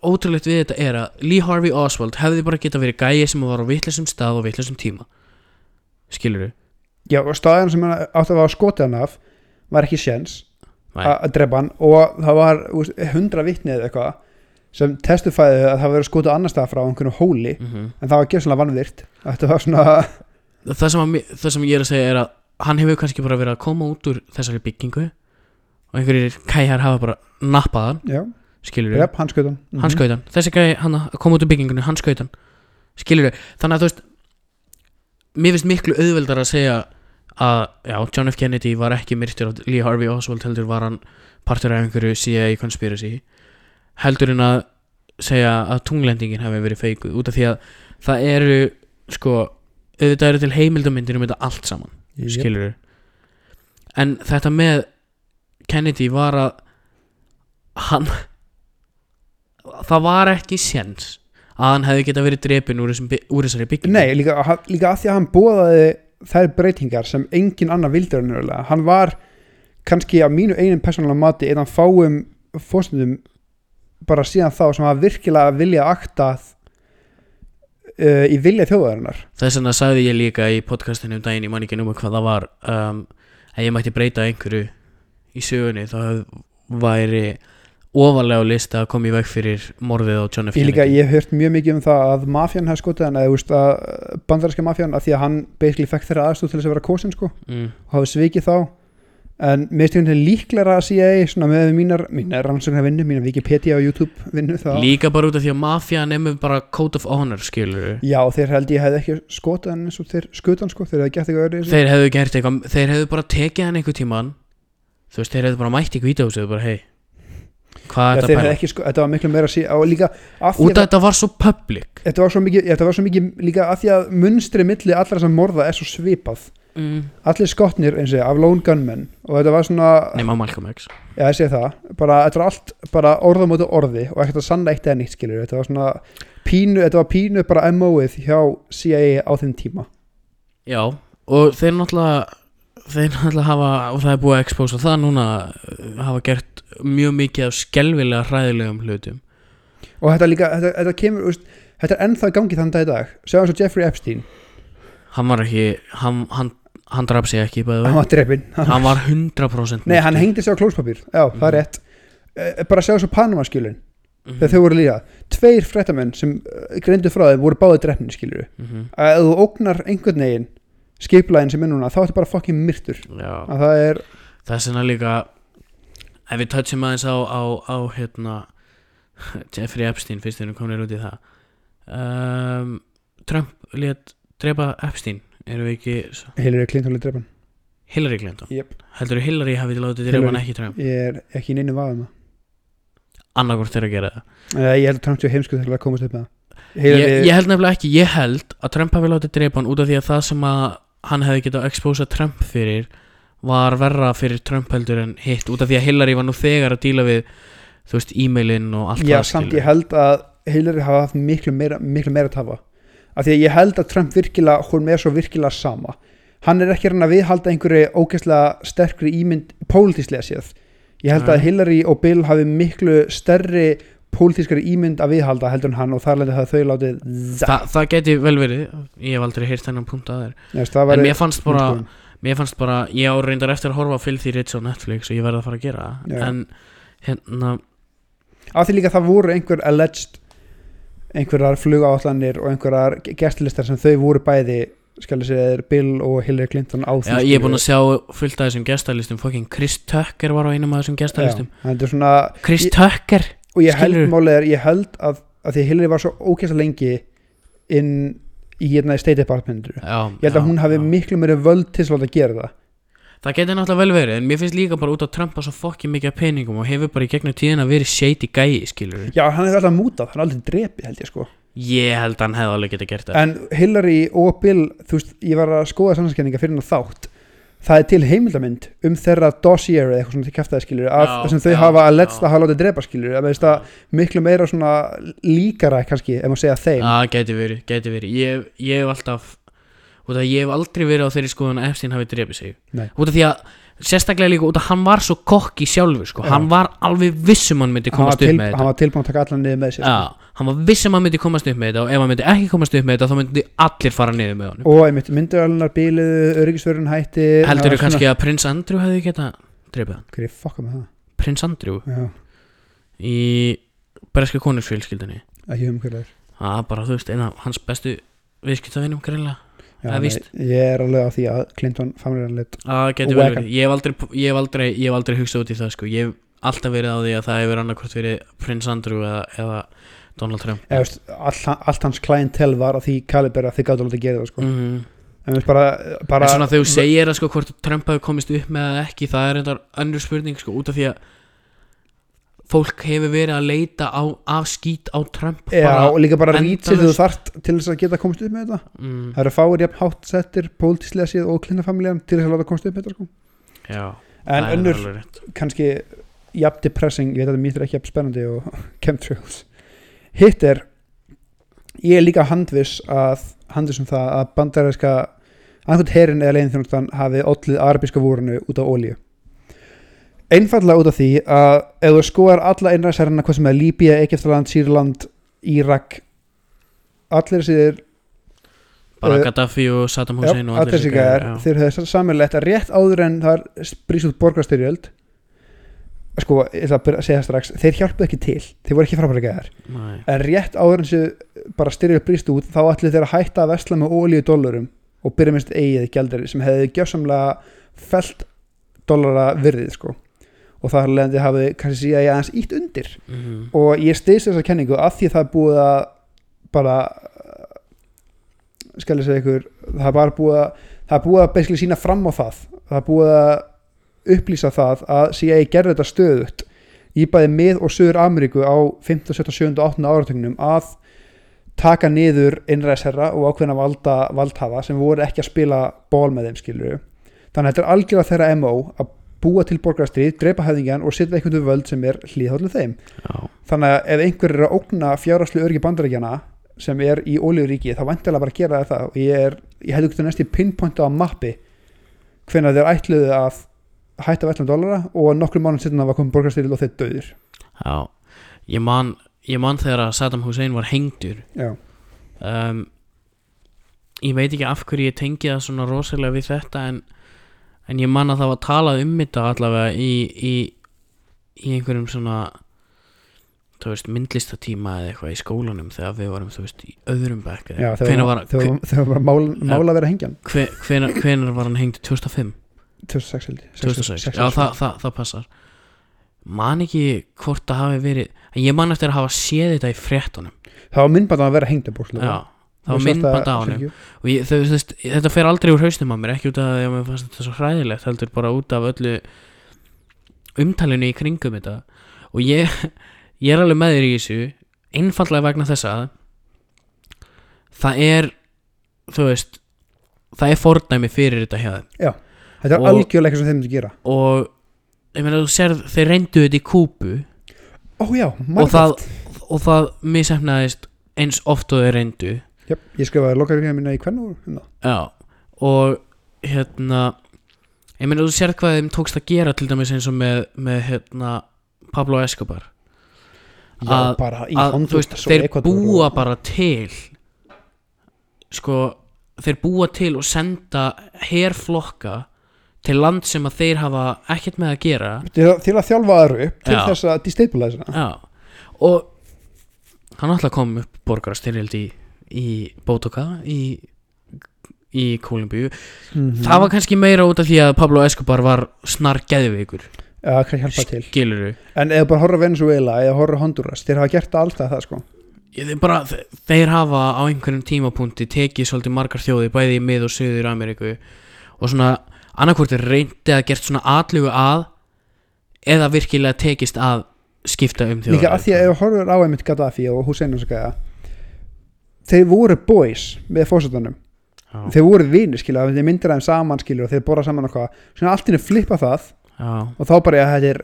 ótrúlegt við þetta er að Lee Harvey Oswald hefði bara geta verið gæi sem var á vitlisum stað og vitlisum tíma. Skilur Já, og staðan sem hann átti að vera skotið hann af var ekki séns að drepa hann og það var þú hundra vitnið eða eitthvað sem testifæði að það verið skotið annar stað frá einhvern hóli mm -hmm. en það var gerðslega vannvirt þetta var svona það, sem að, það sem ég er að segja er að hann hefur kannski bara verið að koma út úr þessari byggingu og einhverjir kæjar hafa bara nappað hann já, skilur rep, hann skautan hann. Skaut hann. Þessi hann að koma út úr byggingunni hann skaut hann. Skilur þannig að þú veist mér finnst miklu auðveldar að segja að já, John F. Kennedy var ekki myrtur af Lee Harvey Oswald heldur var hann partur af einhverju CIA conspiracy heldur en að segja að tunglendingin hefði verið feikuð út af því að það eru sko auðvitað eru til heimildamindir um þetta allt saman Jep. skilur en þetta með Kennedy var að hann það var ekki séns að hann hefði geta verið drepin úr, þessum, úr þessari byggingu. Nei, líka, líka að því að hann bóðaði þær breytingar sem engin annar vildur hann var kannski á mínu einum persónulega mati að fáum fórstundum bara síðan þá sem að virkilega vilja akta uh, í vilja þjóðarinnar þess vegna sagði ég líka í podcastinu um daginn, ég man ekki númer hvað það var um, að ég mætti breyta einhverju í sögunni þá hef- væri ofalega á lista að koma í veg fyrir morðið á John F. Ég, líka, Kennedy ég hef hört mjög mikið um það að mafjan hefði skotið hann eða bandarinska mafjan að því að hann basically fekk þeirra aðstóð til þess að vera kosin sko mm. og hafi svikið þá en mér stjórnir líklega að CIA með mínar, mínar rannsóknar vinnu mínar Wikipedia og YouTube vinnu þá. Líka bara út af því að mafja nefnum bara code of honor skilur Já, þeir held ég hefði ekki skotið hann eins og þeir skutan sko, þeir hefði gert eitthvað öðru þeir hefðu gert eitthvað, þeir hefðu bara tekið hann einhver tíman þú veist, þeir hefðu bara mætt í hvítahúsið og bara hei hvað er þeir þetta pæla? sko, þetta var miklu meira og líka að út af þetta var svo public. Þetta var svo mikið, þetta var svo mikið líka að því að munstri milli allra sem morða er svo svipað mm. allir skotnir eins og af lone gunmen. Og þetta var svona, nema Malcolm X. Já ég segi það. Bara, þetta var allt bara orða móti orði og ekkert að sanna eitt eða nýtt skilur þetta var svona pínu, þetta var pínu bara MO-ið hjá CIA á þeim tíma. Já, og þeir náttúrulega þeir náttúrulega hafa, og það er búið að expósa það núna, uh, hafa gert mjög mikið af skelvilega hræðilegum hlutum. Og þetta líka, þetta, þetta kemur úst, þetta er ennþá í gangi þann dag í dag. Sjáum svo Jeffrey Epstein, hann var ekki, hann, hann, hann draf sig ekki hann var drefin hann var 100% nei, hann hengdi sig á klóspapír, já, það er Mhm. rétt. Eh, bara sjá svo Panama skjölin Mhm. þegar þau voru líka. Tveir fréttamenn sem uh, greindu frá þeim voru báði drefnir skilur Mhm. að ef þú ógnar einhvern veginn skiplæðin sem er núna þá ertu bara fucking myrtur. Já, að það er, vegna líka ef við touchum aðeins á, á, á hérna Jeffrey Epstein fyrst þegar við komum út í það. Um, Trump lét drepa Epstein erum við ekki Hillary Clinton er drepan. Hillary Clinton? Yep. heldur þú Hillary hafið látið drepa hann Hillary. ekki Trump? Ég er ekki í neinu vaðum annarkvort þeirra að gera það. Það ég held að Trump sé heimskuð til að komast upp með það. Ég, ég held nefnilega ekki, ég held að Trump hafi látið drepa hann út af því að það sem að hann hefði getað að expósa Trump fyrir var verra fyrir Trump heldur en hitt út af því að Hillary var nú þegar að díla við þú veist, e-mailin og allt já það samt ég held að Hillary hafa haft miklu meira, miklu meira að tafa af því að ég held að Trump virkilega hún er svo virkilega sama. Hann er ekki reyna að viðhalda einhverju ógeðslega sterkri ímynd pólitíslega séð. Ég held að Hillary og Bill hafi miklu stærri pólitískari ímynd að viðhalda heldur en hann og þar lendi það þau látið Þa, það geti vel verið. Ég hef aldrei heyrt þennan punkt að þér. En mér fannst bara mér fannst bara, ég á reyndar eftir að horfa á Filthy Rich á Netflix og ég verði að fara að gera það. Já. en hérna af því líka það voru einhver alleged einhverjar flugáallanir og einhverjar gæstilistar sem þau voru bæði skal ég segja þér Bill og Hillary Clinton á já, ég er búin að sjá fullt af þessum gestalistum fucking Chris Tucker var á einum af þessum er svona Chris Ég- Tucker og ég held er, ég held að, að því Hillary var svo ókvæmst lengi inn í hérna í State Department ég já, held að já, hún hafi já. miklu meiri völd til að gera það það geti náttúrulega vel verið en mér finnst líka bara út á Trump að svo fokki mikið af peningum og hefur bara í gegnum tíðina verið shady gæi skilur já, hann hefði alltaf mútað, hann er aldrei drepið held ég sko. Ég held að hann hefði alveg getið gert það. En Hillary og Bill, þú veist, ég var að skoða sannskenninga fyrir hann þátt. Það er til heimildamind um þeirra dossier eða eitthvað svona til kæftæði skilur af Já, þessum þau já, hafa að let's já. það hafa látið drepa skilur að veist það miklu meira svona líkara kannski, ef maður segja þeim. Já, geti verið, geti verið. Ég, ég hef alltaf út af að ég hef aldrei verið á þeirri skoðun að Epstein hafi drefið sig. Nei. út af því að sérstaklega líka út af að hann var svo kokki sjálfur sko. Hann var alveg vissum hann myndi hann komast upp með hann þetta var tilbúin að taka allan niður með sér sko. Hann var vissum hann myndi komast upp með þetta og ef hann myndi ekki komast upp með þetta þá myndi allir fara niður með honum. Og einmitt myndavælunar bíluðu, öryggisvörun hætti Heldur þú kannski að prins Andrew hefði geta drefið hann? svona- hver er fokka með það? Prins Andrew? Já, í breska konungsfélskildinni ekki um hverju það er Það er bara, þú veist, eina hans bestu viðskiptavinum greinlega Já, ég er alveg á því að Clinton familjarleitt Ég hef aldrei, ég aldrei, ég aldrei hugsað út í það sko. Ég hef alltaf verið á því að það hefur annarkvort verið Prince Andrew eða, eða Donald Trump eða veist, allt, allt hans klientel var að því kaliber að þið gáttu alveg að gera það sko. mm. en veist bara, bara En svona þegar þú segir að sko hvort Trump hafi komist upp með það ekki Það er eitthvað önnur spurning sko Út af því að fólk hefur verið að leita á, af skít á Trump Já, og líka bara rít sem þú þarft til þess að geta komast upp með þetta. Mm, það eru fáir jafn hátt settir pólitíslega síð og klinafamiljan til þess að láta komast upp með þetta sko. Já, en önnur kannski jafn depressing, ég veit að mér er ekki jafn spennandi og chemtrails. Hitt er ég er líka handviss að handviss um það að bandaræska annað herin eða leiðin þjónustan hafi ollið arabíska vorunu út af ólíu einfallega út af því að ef þú skoðar alla innræðsærina hvað sem er Líbía, Egyptaland, Sýrland Írak allir þessir Bara Uh, Gaddafi og Saddam Hussein og allir þessi gæjar, gæðar já. þeir höfðu samanlegt að rétt áður en það brýst út borgarstyrjöld. Sko, ég ætla að segja strax þeir hjálpuðu ekki til, þeir voru ekki frábæra gæðar en rétt áður en þessu bara styrjöld brýst út, þá ætli þeir að hætta að vesla með ólíu dólarum og byrja minnst eigið gjaldari sem hefði gjössamlega felt dólara virðið sko og það er leðandi hafið kannski síðan ég aðeins ítt undir. Mhm. og ég steysi þessa kenningu að því það er búið að bara skal ég segja ykkur það er bara búið að það er búið að basically sína fram á það. Það er búið að upplýsa það að CIA gerði þetta stöðut í bæði mið og söður Ameríku á 15, 17, 17 og 18 áratögnum að taka niður innræðsherra og ákveðna valda, valdhafa sem voru ekki að spila ból með þeim skilur þannig að þetta er algjörða þeirra MO að búa til borgarstríð, dreipa höfðingjan og setja einhvern veginn völd sem er hlýðhóllu þeim. Já. þannig að ef einhver er að ógna fjárháslu örgi bandaríkjana sem er í ólíuríki þá vantilega bara að gera þetta og ég, er, ég hefði ekkert næst í pinpointa á mappi hvenær þeir ætluðu að hætta vellan dólara og nokkrum mánum setna var komið borgarstyril og þeir döðir Já, ég man, ég man þegar að Saddam Hussein var hengdur. Já, um, Ég veit ekki af hverju ég tengi það svona rosalega við þetta en, en ég man að það var talað um þetta allavega í, í, í einhverjum svona veist, myndlistatíma eða eitthvað í skólanum þegar við varum, veist, í öðrum bekk þegar var, var, var- mál, mál að vera hengjan? Hve, hvenær, hvenær var hann hengd 2005? 2006 held ég. 2006, já það, það, það passar. Man ekki hvort það hafi verið en ég man eftir að hafa séð þetta í fréttunum. Það var myndband að vera hengjan bókslega já, það var myndband á hann og ég, þau, þau, þetta fer aldrei úr hausnum á mér ekki út af að mér fannst þetta svo hræðilegt heldur bara út af öllu umtalinu í kringum þetta. Og ég, ég er alveg með þér í þessu einfallega vegna þess að það er þú veist það er fordæmi fyrir þetta hjá þeim. Þetta er algjörlega eitthvað sem þeim myndi gera. Og ég meina þú serð þeir reyndu þetta í kúpu ó já, og það, það misefnaðist eins oft og þeir reyndu Jöp, ég skrifaði lokaríkina mína í hvernig hérna. Já, og hérna ég meina þú sér hvað þeim tókst að gera til dæmis eins og með, með hérna Pablo Escobar já, Að- bara í og þeir búa bara til sko þeir búa til og senda herflokka til land sem að þeir hafa ekkert með að gera til, að- til að þjálfa aðru til Já. þess að destabilize hana Já, og hann alltaf kom upp borgarastyrjöld í, í Bótoka í, í Kólumbíu. Mhm. það var kannski meira út af því að Pablo Escobar var snar geðveikur. Hjálpa til. Skiluru En þú bara horfður á Venezuela eða horfður á Honduras þeir hafa gert alltaf það sko. Ég, bara, þe- þeir hafa á einhverjum tímapunkti tekið svolítið margar þjóði bæði í mið og söður Ameríku og svona annarkvort er reyndi að gert svona atlugu að eða virkilega tekist að skipta um þjóðar Líka að því að ef þú horfður á einmitt Gaddafi og Hussein og svo gæða þeir voru boys með fórsetanum já, þeir voru vinir skilja þeir myndir aðeins saman skilja og þeir borða saman eitthvað. Svona allt inni flippa það. Já, og þá bara að þetta er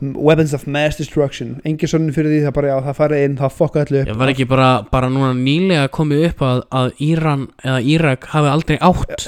weapons of mass destruction. Engin svona fyrir því það bara já það farið inn það fokka allu upp Ég var ekki bara, bara núna nýlega komið upp að, að Íran eða Írak hafi aldrei átt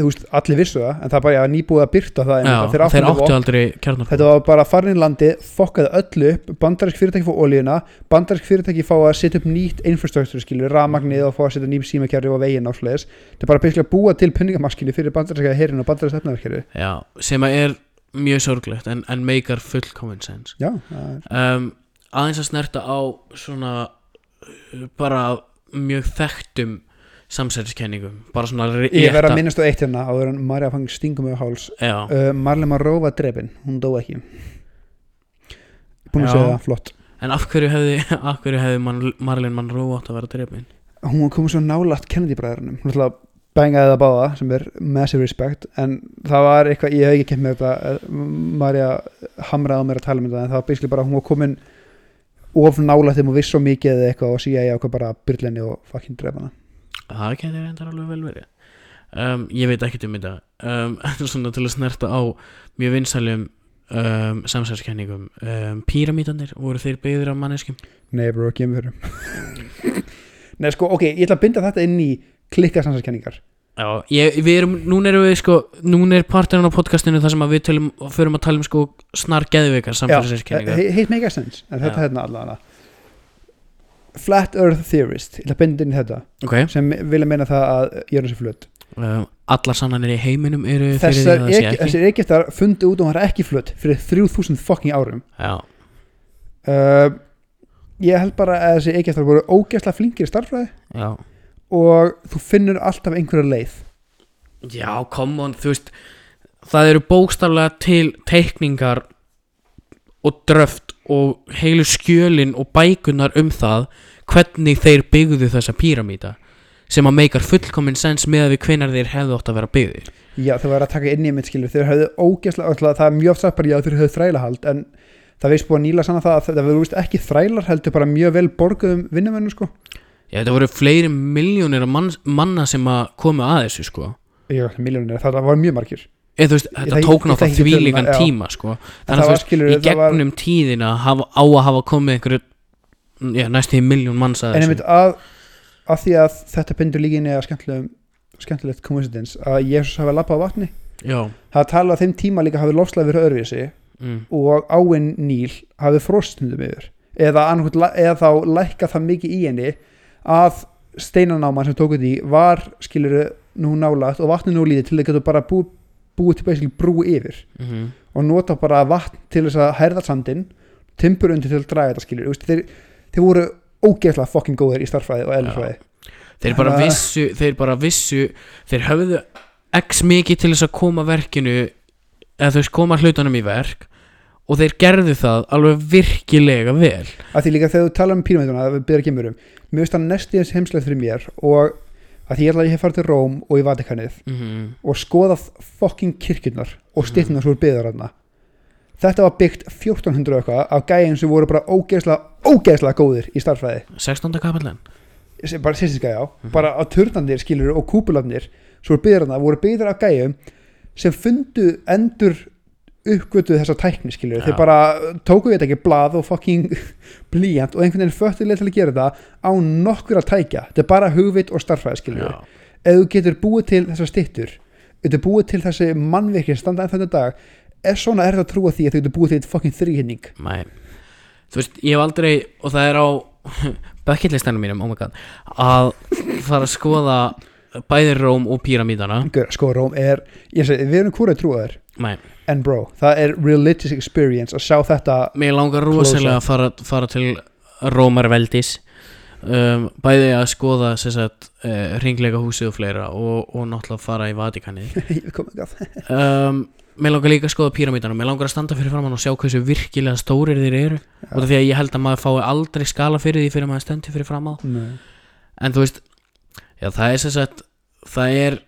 þú veist, allir vissu það en það bara já, nýbúið að byrta það Já, að þeir áttu, aldrei kjarnorkuvopn. Þetta var bara farin í landi, fokkaði öllu upp bandarísk fyrirtæki fá olíuna bandarísk fyrirtæki fá að setja upp nýtt infrastructure skilur, rafmagnið og fá að setja nýjum símakjari og veginn á sliðis þetta er bara byrjulega að búa til penningamaskinni fyrir Já, sem er mjög sorglegt en, en meikar full common sense Já, um, aðeins að snerta á svona uh, bara mjög þekktum samsæriskenningum bara svona Ég verð að minnast á eitt hérna áður en Marja fang stingum með háls. Uh, Marley Monroe var drefin, hún dó ekki. Búin að segja það, flott. En af hverju hefði, af hverju hefði man, Marlene Monroe átt að vera drefin Hún kom svo nálægt Kennedy bræðurinnum Hún ætlaði að bængaði það báða sem er massive respect en það var eitthvað, ég hef ekki kemd með þetta eh, Marja hamraði á mér að tala um þetta en það var basically bara hún var komin of nálægt þeim og viss svo mikið eða eitthvað og síðan ég ákvað bara byrlenni og fucking drefa hana. Það geti reyndar alveg vel verið. Um, Ég veit ekkert um þetta. Um, svona til að snerta á mjög vinsæljum um, samsælskenningum um, Píramítanir, voru þeir byggðir af manneskjum? Nei bro, ekki fyrir Nei sko, ok, ég ætla að binda þetta inn í klikka samsæðskenningar Já, ég, við erum, núna erum við sko núna er parturinn á podcastinu þar sem að við tölum, förum að tala um sko snar geðveikar samfélagskenningar he- heitt make sense. En þetta Já. hérna allavega? Flat Earth Theorist, ég ætla að binda inn í þetta Ok, sem vilja meina það að jörnum sér flutt um, allar sannanir í heiminum eru fyrir því Þessar, að það sé ek, ekki. þessir Egyptar fundu út og hann er ekki flutt fyrir 3000 fucking árum. Já, uh, ég held bara að þessi Egyptar voru ógeðslega flinkir í starffræði já og þú finnur alltaf einhverja leið. Já, come on, þú veist það eru bókstaflega til teikningar og dröft og heilu skjölin og bækunar um það hvernig þeir byggðu þessa píramíta sem að meikar fullkomin sens með að við hvenar þeir hefðu átt að vera byggðir. Já þau var að taka inn í mitt skilur þeir höfðu ógeðslega, alltaf, það er mjög oft já þeir höfðu þrælahald en það veist búið að nýla sanna það að það verður víst ekki þrælar heldur bara mjög vel borguðum vinnumennum sko Já, þetta voru fleiri miljónir mann, manna sem að komu að þessu sko. Já, miljónir, það var mjög margir. Þú veist, Ég þetta þekki- tók ég náttúrulega töluna, já. tíma sko. En þannig að þú veist, í það var- gegnum tíðina hafa, á að hafa komið einhverju næstu í miljón manns að en þessu. einmitt að, að því að þetta bindur líka inn í að skemmtilegt coincidence að Jésús hafi lappað á vatni. Já, það tala á þeim tíma líka hafi lofslega verið öðruvísi mm, og áinn Níl hafi frostundum yfir. Eða, eða þá lækka það mikið í henni að steinanáman sem tók þetta í var skiluru nú nálægt og vatni nú lítið til þau getur bara bú, búið til basically brú yfir. Mm og nota bara vatn til þess að herða sandinn timbur undir til að draga þetta skilur veist, þeir, þeir voru ógeðslega fucking góðir í starffræði og eðlisfræði. Þeir bara Þannig að- vissu þeir bara vissu þeir höfðu x mikið til þess að koma verkinu eða þú veist koma hlutunum í verk og þeir gerðu það alveg virkilega vel. Að því líka þegar þú tala um píramítuna að við byrja gemurum mér finnst það næst í þess heimslega fyrir mér og að því ég ætla að ég hef farið til Róm og í Vatikanið mm og skoðað fucking kirkjurnar og styttunar svo er byggðar þarna. Þetta var byggt 1400 og eitthvað af gæjum sem voru bara ógeðslega ógeðslega góðir í starffræði 16. kapallan sem- bara sérstiska já, bara á turnandir skilur og kúpulafnir svo byggðar þarna voru byggðar af gæjum sem fundu endur uppgötuð þessa tækni skilur þeir bara tóku þetta ekki blað og fucking blíjant og einhvern veginn föttulega til að gera þetta á nokkur að tækja. Þetta er bara hugvit og starffræði skilur Já. ef þú getur búið til þessar styttur ef þú búið til þessi mannvirkir standa enn þetta dag er svona er það að trúa því að þú getur búið til þetta fucking þrýhinning þú veist, ég hef aldrei og það er á bucketlistanum mínum, oh my god að fara að skoða bæði Róm og píramídana. Sko Róm er, ég segi, við erum hvort að trúa þér Nei, en bro, það er religious experience að sjá þetta mér langar rosalega að fara, fara til Rómarveldis um, bæði að skoða sagt, uh, ringleika húsið og fleira og, og náttúrulega fara í Vatikanið. Um, mér langar líka að skoða píramídana. Mér langar að standa fyrir framann og sjá hversu virkilega stórir þeir eru. Og því að ég held að maður fái aldrei skala fyrir því fyrir maður stendur fyrir fram á Nei. en þú veist já, það er sem sagt það er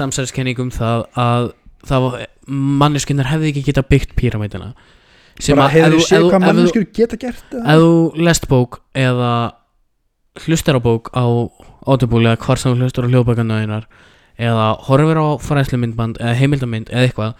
samsæðiskenning um það að það var, manneskinnar hefði ekki geta byggt píramídana sem að þú séð hvað manneskjur geta gert eða? þú lest bók eða hlustar á bók á autobúli eða hvar sem hlustar á hljóðbækarnaðinar eða horfir á fræðslumyndband eða heimildamynd eða eitthvað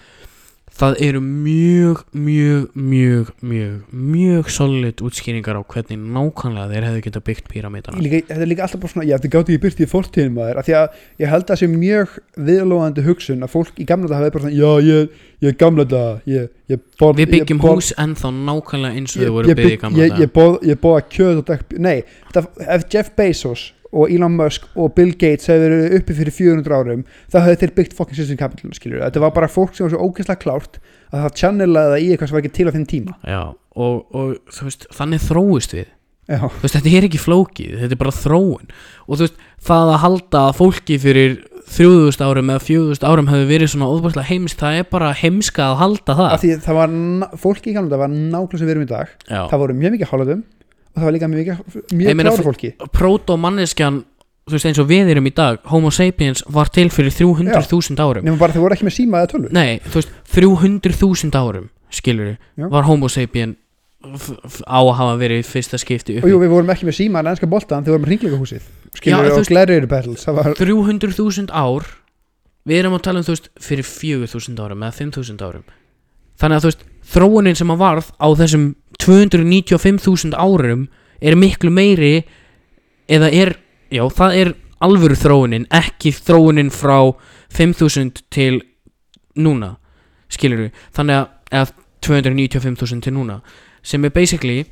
það eru mjög, mjög, mjög, mjög, mjög solid útskýringar á hvernig nákvæmlega þeir hefðu geta byggt píramítana þetta er líka alltaf bara svona, já þið gáttu ekki byrti í fórtíðin maður, af því að ég held að það sé mjög viðlóðandi hugsun að fólk í gamla þetta hafi bara svona, já ég, ég er gamla þetta ég, ég borð, Við byggjum ég borð, hús ennþá nákvæmlega eins og ég, þau voru ég, byggði í gamla ég, ég, bóð, ég bóða kjöð og dekk, nei, þetta, ef Jeff Bezos og Elon Musk og Bill Gates hefur verið uppi fyrir 400 árum þá hefur þeir byggt fucking system capital skilur þetta var bara fólk sem var svo ógeðslega klárt að það channelaði það í eitthvað sem var ekki til á þeim tíma. Já, og, og þú veist, þannig þróist við. Já, Þú veist, þetta er ekki flókið, þetta er bara þróun. Og þú veist, það að halda að fólki fyrir 3000 árum eða 4000 árum hefur verið svona óbærslega heimst það er bara heimska að halda það. Af því það var fólki í gamla þetta var nákvæmlega sem við erum í dag. Já, það voru mjög mikið hálfum og það var líka mjög, mjög klára fólki. proto-manneskjan þú veist, eins og við erum í dag Homo sapiens var til fyrir 300.000 árum. Nema bara þau voru ekki með síma eða tölvu. Nei, þú veist, 300.000 árum skilur Já. var Homo sapien á að hafa verið í fyrsta skipti og uppi jú, við vorum ekki með síma en ennska boltan þau vorum með hringleika húsið skilur og gladiator battles það var 300.000 ár við erum að tala um þú veist fyrir 4.000 árum eða 5.000 árum. Þannig að þú veist þróunin sem að varð á þessum 295.000 árum er miklu meiri eða er, já það er alvöru þróunin, ekki þróunin frá 5.000 til núna, skilur við þannig að, eða 295.000 til núna, sem er basically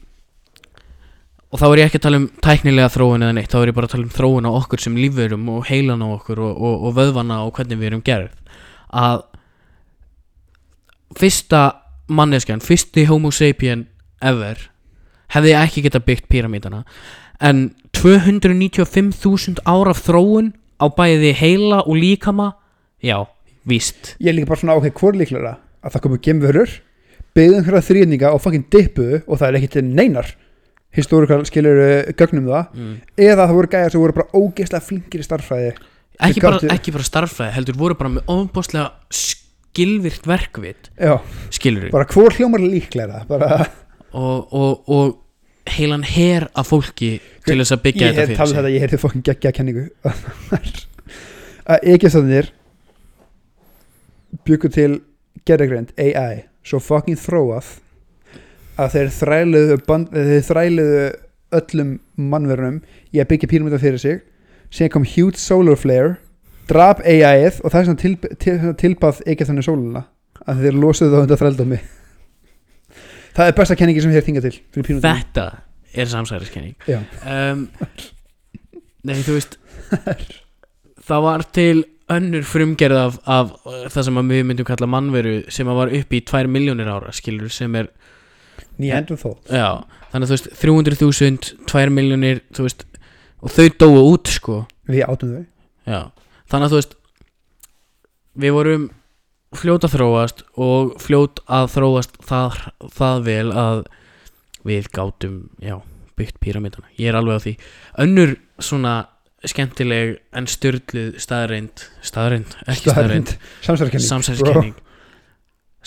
og þá er ég ekki að tala um tæknilega þróun eða neitt, þá er ég bara að tala um þróun á okkur sem lífverum og heilan á okkur og, og, og vöðvana og hvernig við erum gerð. Að fyrsta manneskjan, fyrsti homo sapien ever hefði ekki geta byggt píramítana en 295.000 ára þróun á bæði heila og líkama já, víst. Ég er líka bara svona ok, hvor er líklara að það komu gemvörur byggðu einhverja þrýninga og fucking dippu og það er til neinar. Histórikal skilur gögnum það. Mm. eða það voru gæjar sem voru bara ógeðslega flinkir í starffræði ekki, bara, ekki bara starffræði heldur voru bara með ofnbóðslega skilvirt verkvit já, skilur bara hvor hljómar bara, og, og, og heilan her af fólki til þess að byggja ég þetta fyrir sig. þetta, ég heyrði fucking geggja kenningu. Að Egyptanir byggu til gerðegreind AI svo fucking þróað að þeir þræluðu, band, þeir þræluðu öllum mannverunum í að byggja píramíta fyrir sig. Síðan kom huge solar flare drap AI-ið og það er svona til, til, tilbað Egyptanir sóluna að þeir losuðu það undan þrældómi. Það er besta kenningi sem þeir þinga til þetta er samsæriskenning. Já. um, nei þú veist það var til önnur frumgerð af, af uh, það sem við myndum kalla mannveru sem var upp í 2 miljónir ára skilur sem er Neanderthal þó. Já, þannig að þú veist 300.000, 2 miljónir og þau dóu út sko. Við átum þau. Já, þannig að þú veist við vorum fljót að þróast og fljót að þróast það, það vel að við gátum, já, byggt píramidana ég er alveg á því. Önnur svona skemmtileg en styrluð staðreind staðreind, ekki staðreind Samsverðarkenning samsæðiskenning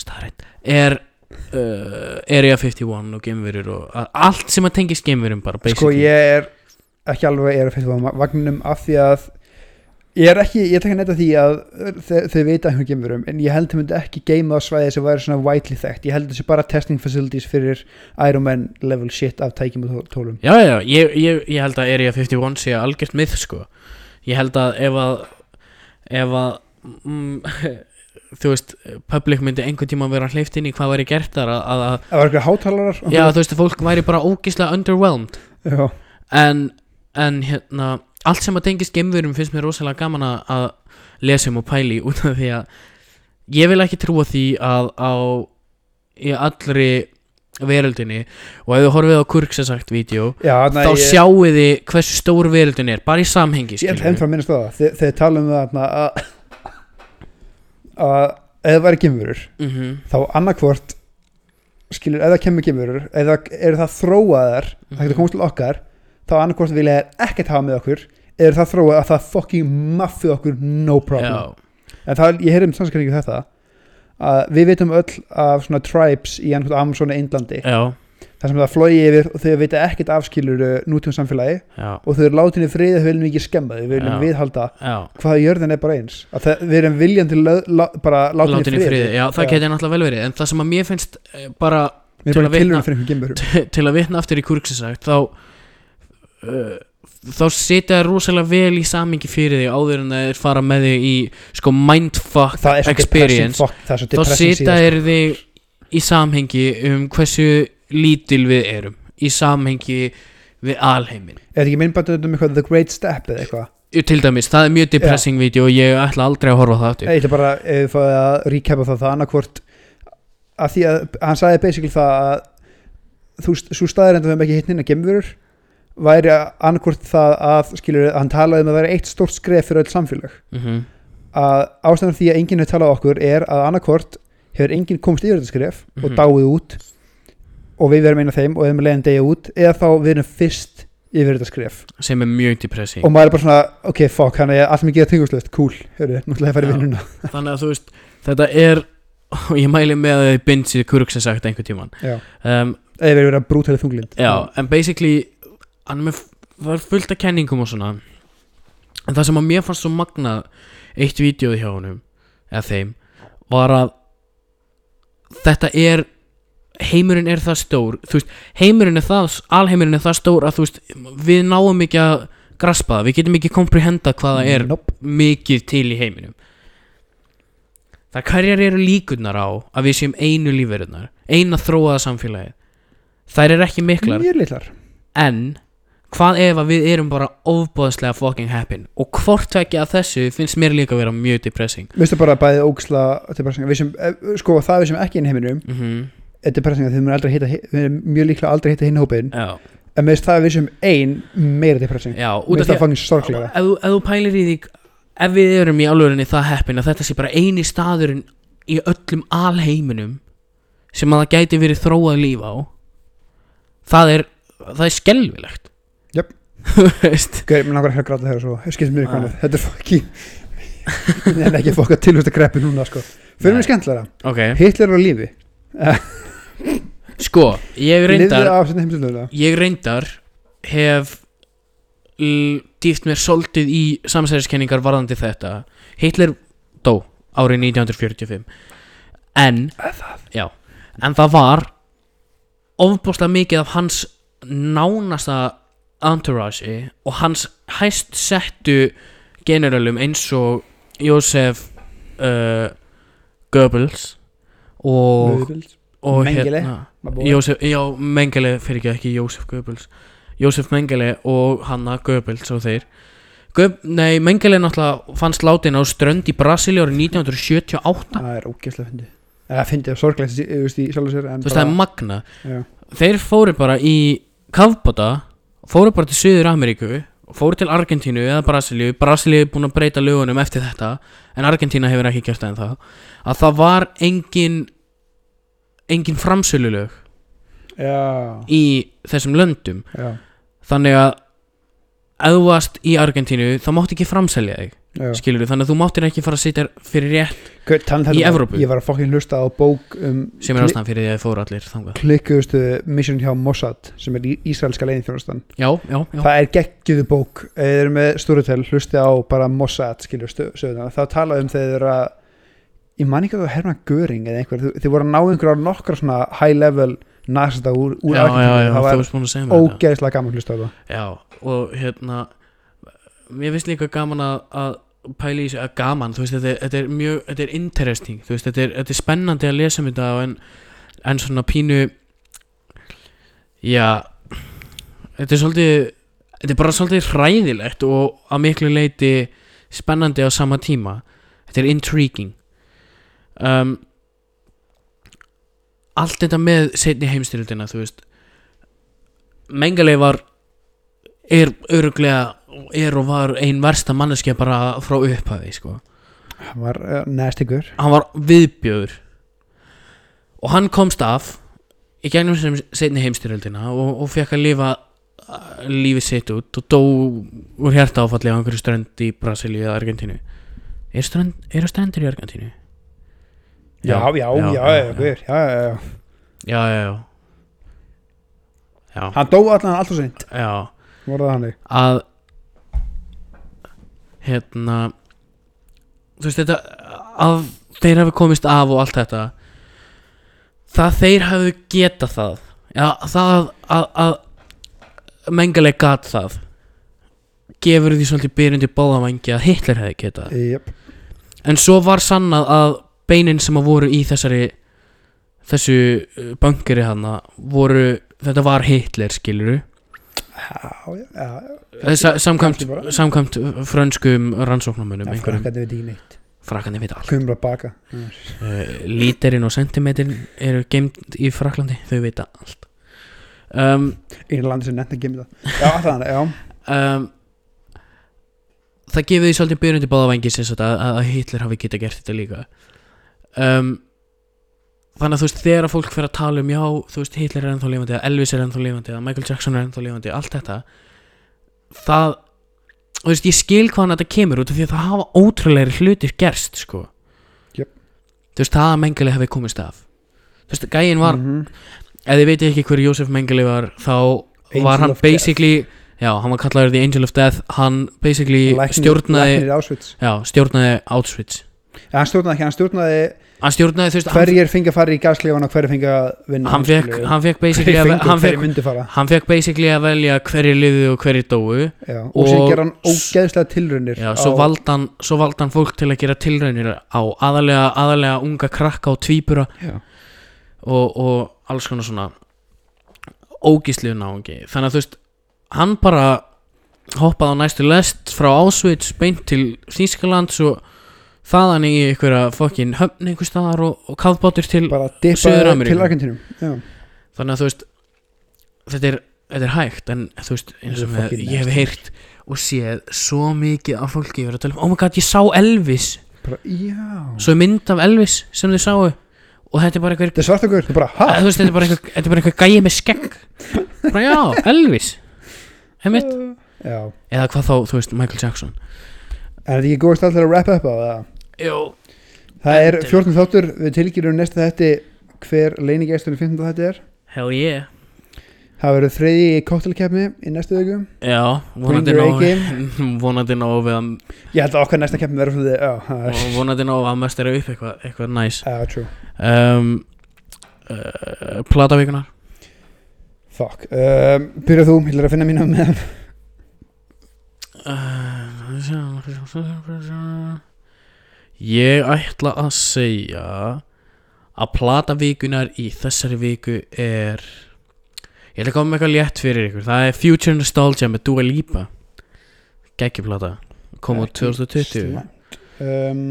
staðreind er uh, Area 51 og geimverur og allt sem að tengist geimverum bara Sko ég er ekki alveg að fyrst vagninum af því að ég er ekki, ég tek að netta því að þau, þau vita einhvern geimverum en ég held þau myndi ekki geima á svæði sem væri svona widely þekkt, ég held þessi bara testing facilities fyrir Iron Man level shit af tækjum og tó- tólum. Já, já, ég, ég, ég held að Area 51 sé algjört mið sko. Ég held að ef að ef að mm, þú veist, public myndi einhvern tíma vera hleyft inn í hvað væri gert þar að, að, að var eitthvað hátalarar já, þú veist, að fólk væri bara ógislega underwhelmed. Já. en, en hérna allt sem að tengist geimverum finnst mér rosalega gaman að- lesa um og pæli út af því að ég vil ekki trúa því að á í allri veröldinni og ef þú horfið á Kurk sem sagt vídeo þá ég, sjáu þið hversu stór veröldin er bara í samhengi ég skilurðu. ennþá að minnast það Þe- þegar um það þarna að að ef það væri geimverur Mhm, þá annarkvort skilur, ef það kemur geimverur eða eru það þróaðar það mhm. getur komast til okkar þá annarkvort vilja þær ekkert hafa með okkur eða það þróað að það fucking maffi okkur no problem. Já, en það, ég heyrði um samskringu þetta að við veitum öll af svona tribes í annað Amazon Indlandi. Já, þar sem það flogi yfir og þau vita ekkert afskilur nútum samfélagi já, og þau eru látinni friði þau viljum ekki skemma þau, við viljum Já. viðhalda. Hvaða jörðin er bara eins. Að það, við erum viljan til löð, lá, bara látinni friði, friði, já það geti náttúrulega vel verið. En það sem að mér finnst eh, bara til að vitna- til að vitna aftur í kurksi sagt þá uh, þá setja það rosalega vel í samingi fyrir því áður en það er fara með þig í sko mindfuck það er experience. það er þá setja þér þig í samhengi um hversu lítil við erum í samhengi við alheimin er þetta ekki minnbættu um eitthvað The Great Step eða eitthvað? Til dæmis, það er mjög depressing vídeo og ég ætla aldrei að horfa það aftur. Ég ætla bara ef fáið að recapa það það annarkvort að því að hann sagði basically það að þú staðir en við hefum ekki hitt inn að gemurur væri annarkvort það að skilur hann talaði um að vera eitt stórt skref fyrir öll samfélag. Mm að ástæðan því að enginn hefur talað okkur er að annarkvort hefur enginn komst yfir þetta skref og Mhm. dáið út og við verum eina þeim og erum leiðin degja út eða þá við erum fyrst yfir þetta skref. Sem er mjög depressing. Og maður er bara svona ok fuck hann er allt sem ég gera tinguslöft cool hörru, að í Já. vinnuna. Þannig að þú veist, þetta er og ég mæli með að þið bindsið kurk sem sagt einhver tíman um, eða verið að brútalið þunglind. Já, en basically hann er er fullt af kenningum og svona. En það sem að mér fannst svo magnað eitt vídeo hjá honum eða þeim var að þetta er heimurinn er það stór veist, heimurinn er það alheimurinn er það stór að þú veist við náum ekki að graspa það, við getum ekki komprehenda hvað það er nope. mikið til í heiminum. Það hverjar eru líkurnar á að við séum einu lífverðunar eina þróaða samfélagi þær eru ekki miklar. En hvað ef að við erum bara ofbóðslega fucking happy? Og hvort ekki að þessu finnst mér líka að vera mjög depressing. Vistu bara bæðið ógsla eh, sko það við sem ekki inn í heiminum mm -hmm. er depressing að þið erum mjög líklega aldrei hitta hinn hópin já, en með þess það við sem ein meira depressing. Já, Mér finnst það því að fangin sorglega. Ef, ef þú pælir í því ef við erum í alvörinni það heppin að þetta sé bara eini staðurinn í öllum alheiminum sem að það gæti verið þróað líf á það er það er skelvilegt Jöp. Þú veist. Gauð, mér langar að gráta þegar svo. Skilst mér Ah. eitthvað annað. þetta er fokki en ekki fokka tilhust að kreppi núna sko. Fyrir mér skemmtilega ok, Hitler er á lífi. Sko, ég reyndar ég reyndar hef dýft mér svolítið í samsæðiskenningar varðandi þetta. Hitler dó árið 1945 en já, en það var ofbúslega mikið af hans nánasta entourage og hans hæst settu generalum eins og Jósef uh, Goebbels og, og Mengele, hérna boy. Jósef, já, Mengele fyrir ekki Jósef Goebbels. Jósef Mengele og Hanna Goebbels og þeir. Goeb, Nei, Mengele náttúrulega fannst látin á strönd í Brasíli árið 1978 það er ógeðslega fyndi það fyndi það sorglegt í, þú veist, það er magna já, þeir fóru bara í kafbata fóru bara til Suður Ameríku fóru til Argentínu eða Brasilíu. Brasilíu er búin að breyta lögunum eftir þetta en Argentína hefur ekki gert það en það að það var engin engin framsölulög já, í þessum löndum. Já, þannig að varst í Argentínu þá mátti ekki framselja þig skilur þannig að þú máttir ekki fara að sitja fyrir rétt um Í Evrópu. ég var að fokkin hlusta á bók um sem er ástæðan fyrir því að þið fóru allir þangað. klikkuðustu mission hjá Mossad sem er í Ísraelska já, það er geggjuðu bók. Eða þeir eru með Storytel, hlusti á bara Mossad skilur söguna, þá talaðu um þegar þeir eru að ég man ekki að það var Hermann Göring eða einhver, þeir, þeir voru að ná einhverja nokkra svona high level nasista úr, úr já, já, já, það þú var ógeðslega gaman hlusta á það. Já, og hérna mér finnst líka gaman að, að pæla í þessu, að gaman, þú veist, þetta er, þetta er mjög, þetta er interesting, þú veist, þetta er, þetta er spennandi að lesa um þetta en, en svona pínu já þetta er svolítið þetta er bara svolítið hræðilegt og að miklu leiti spennandi á sama tíma. Þetta er intriguing. Um, allt þetta með setni heimstyrildina, þú veist Mengele var er öruglega er og var einn versta manneskja bara frá upphæði sko. hann var eh, uh, næstingur hann var viðbjöður og hann komst af í gegnum sem setni heimstyrjöldina og, og fekk að lifa eh, lífið sitt út og dó úr hérta áfallið á einhverju strönd í Brasilíu eða Argentínu. Er strönd, eru ströndir í Argentínu? Já, já, já já, já, já já, já já hann dó allan alltaf seint að hérna þú veist þetta að þeir hafi komist af og allt þetta það þeir hafi geta það já, það að, að, að mengaleg gat það gefur því svolítið byrjundi báðavangi að Hitler hefði getað yep. en svo var sannað að beinin sem að voru í þessari þessu uh, bankeri hana voru, þetta var Hitler skiluru samkvæmt, Kannski bara. samkvæmt frönskum rannsóknarmönnum frakkandi veit ekki neitt. Frakkandi veit allt. Kumra baka. Uh, líterinn og sentimetrin eru gemd í Fraklandi þau vita allt. Um, Einu landi sem gemja það Já, það já. um, það gefið því svolítið byrjundi báðavangi sem sagt að, að Hitler hafi geta gert þetta líka. Um, þannig að þú veist þegar að fólk fyrir að tala um já þú veist Hitler er ennþá lifandi eða Elvis er ennþá lifandi eða Michael Jackson er ennþá lifandi allt þetta það þú veist ég skil hvaðan þetta kemur út af því að það hafa ótrúlegri hlutir gerst sko Jöp. þú veist það að Mengele hefði komist af þú veist gæin var Mhm. ef þið veitir ekki hver Jósef Mengele var þá Angel var hann of Death. basically já, hann var kallaður The Angel of Death hann basically Læknir- stjórnaði já, stjórnaði Auschwitz Já, hann stjórnaði ekki, hann stjórnaði hann stjórnaði, þú veist, hann, hverjir fengi að fara í gasklífan og hverjir fengi að vinna hann fekk hann fekk basically að, fengu, hann fekk, hann fekk basically að velja hverjir liðu og hverjir dóu. Já, og, og sér gera hann ógeðslega tilraunir já, svo á- hann svo valdi hann fólk til að gera tilraunir á aðalega, aðalega unga krakka og tvíbura Já, og, og alls konar svona ógísliðu náungi. Þannig að þú veist, hann bara hoppaði á næstu lest frá Auschwitz beint til Þýskalands og þaðan í einhverja fokkin höfn einhver staðar og, og kafbátur til Argentínum Já, þannig að þú veist þetta er, þetta er hægt en þú veist eins og er með, ég hef heyrt og séð svo mikið af fólki verið að tala um, oh my god ég sá Elvis. Bara, svo er mynd af Elvis sem þið sáu. Og þetta er bara einhver Þetta er er? Æ, þú veist, þetta er bara einhver, þetta er bara einhver gæi með skegg. Bara já, Elvis. Heimitt, Já, eða hvað þá, þú veist, Michael Jackson. En þetta ekki góðst allir að wrap up á það Jú, Það er Endilega. 14 þáttur, við tilgjurum næsta þetta hver leinigesturinn 15 þetta er. Hell yeah. Það verður þriði í kóttelkefni í næstu viku. Já, vonandi nóg vonandi nóg við að Ég held að okkar næsta kefni verður svona er og vonandi nóg að möstera upp eitthvað eitthvað næs. Já, true. Um, uh, Platavíkunar Fuck. Um, Byrja þú, ég ætla að finna mínu með Uh, Ég ætla að segja að platavíkunar í þessari viku er ég ætla að koma með eitthvað létt fyrir ykkur. Það er Future Nostalgia með Dua Lipa. Geggjuplata kom út 2020 um,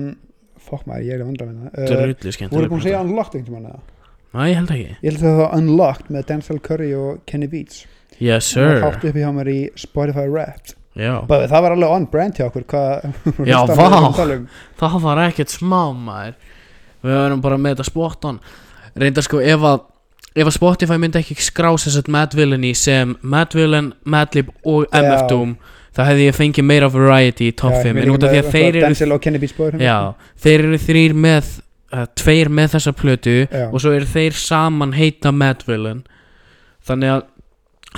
fokk maður, ég er að vandra með það. Uh, drullu voru skemmtileg búin að segja. Unlocked einhvern veginn? Næ, ég held ekki. Ég held að það var Unlocked með Denzel Curry og Kenny Beats. Yes sir, hátt uppi hjá mér í Spotify Wrapped Bæði, það var alveg on brand hjá okkur Já, vá. um. Það var ekkert smá maður Við verðum bara með þetta spot on Reynda sko ef að Ef að Spotify myndi ekki skrá þess að Mad Villainy sem Mad Villain, Madlib og MF. Doom þá hefði ég fengið meira variety í top Já, 5 við en út af því að þeir eru Já, þeir eru þrýr með uh, tveir með þessa plötu Já. og svo eru þeir saman heita Mad Villain þannig að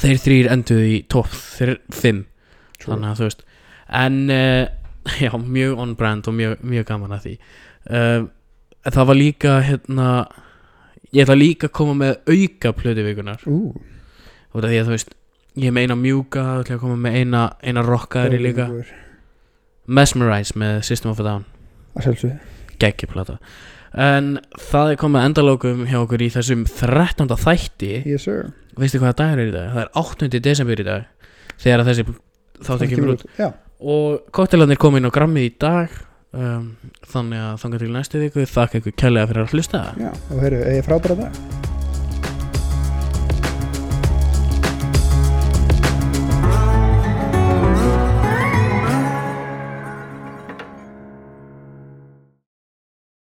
þeir þrýr enduðu í top 5 þannig að þú veist en uh, já, mjög on brand og mjög, mjög gaman að því uh, það var líka hérna ég ætla líka að koma með auka plötu vikunar að þú veist ég er með eina mjúka, ég ætla að koma með eina eina rockaðri líka góður. Mesmerize með System of a Down að sjálfsögðu geggjuplata en það er komið endalókum hjá okkur í þessum 13. þætti yes veistu hvaða dagur er í dag? það er 8. desember í dag þegar þessi þátt ekki mjög og koktelarnir komin á grammið í dag um, þannig að þanga til næstu viku þakka ykkur kærlega fyrir að hlusta. Já, og heyrðu, eigi frábæra dag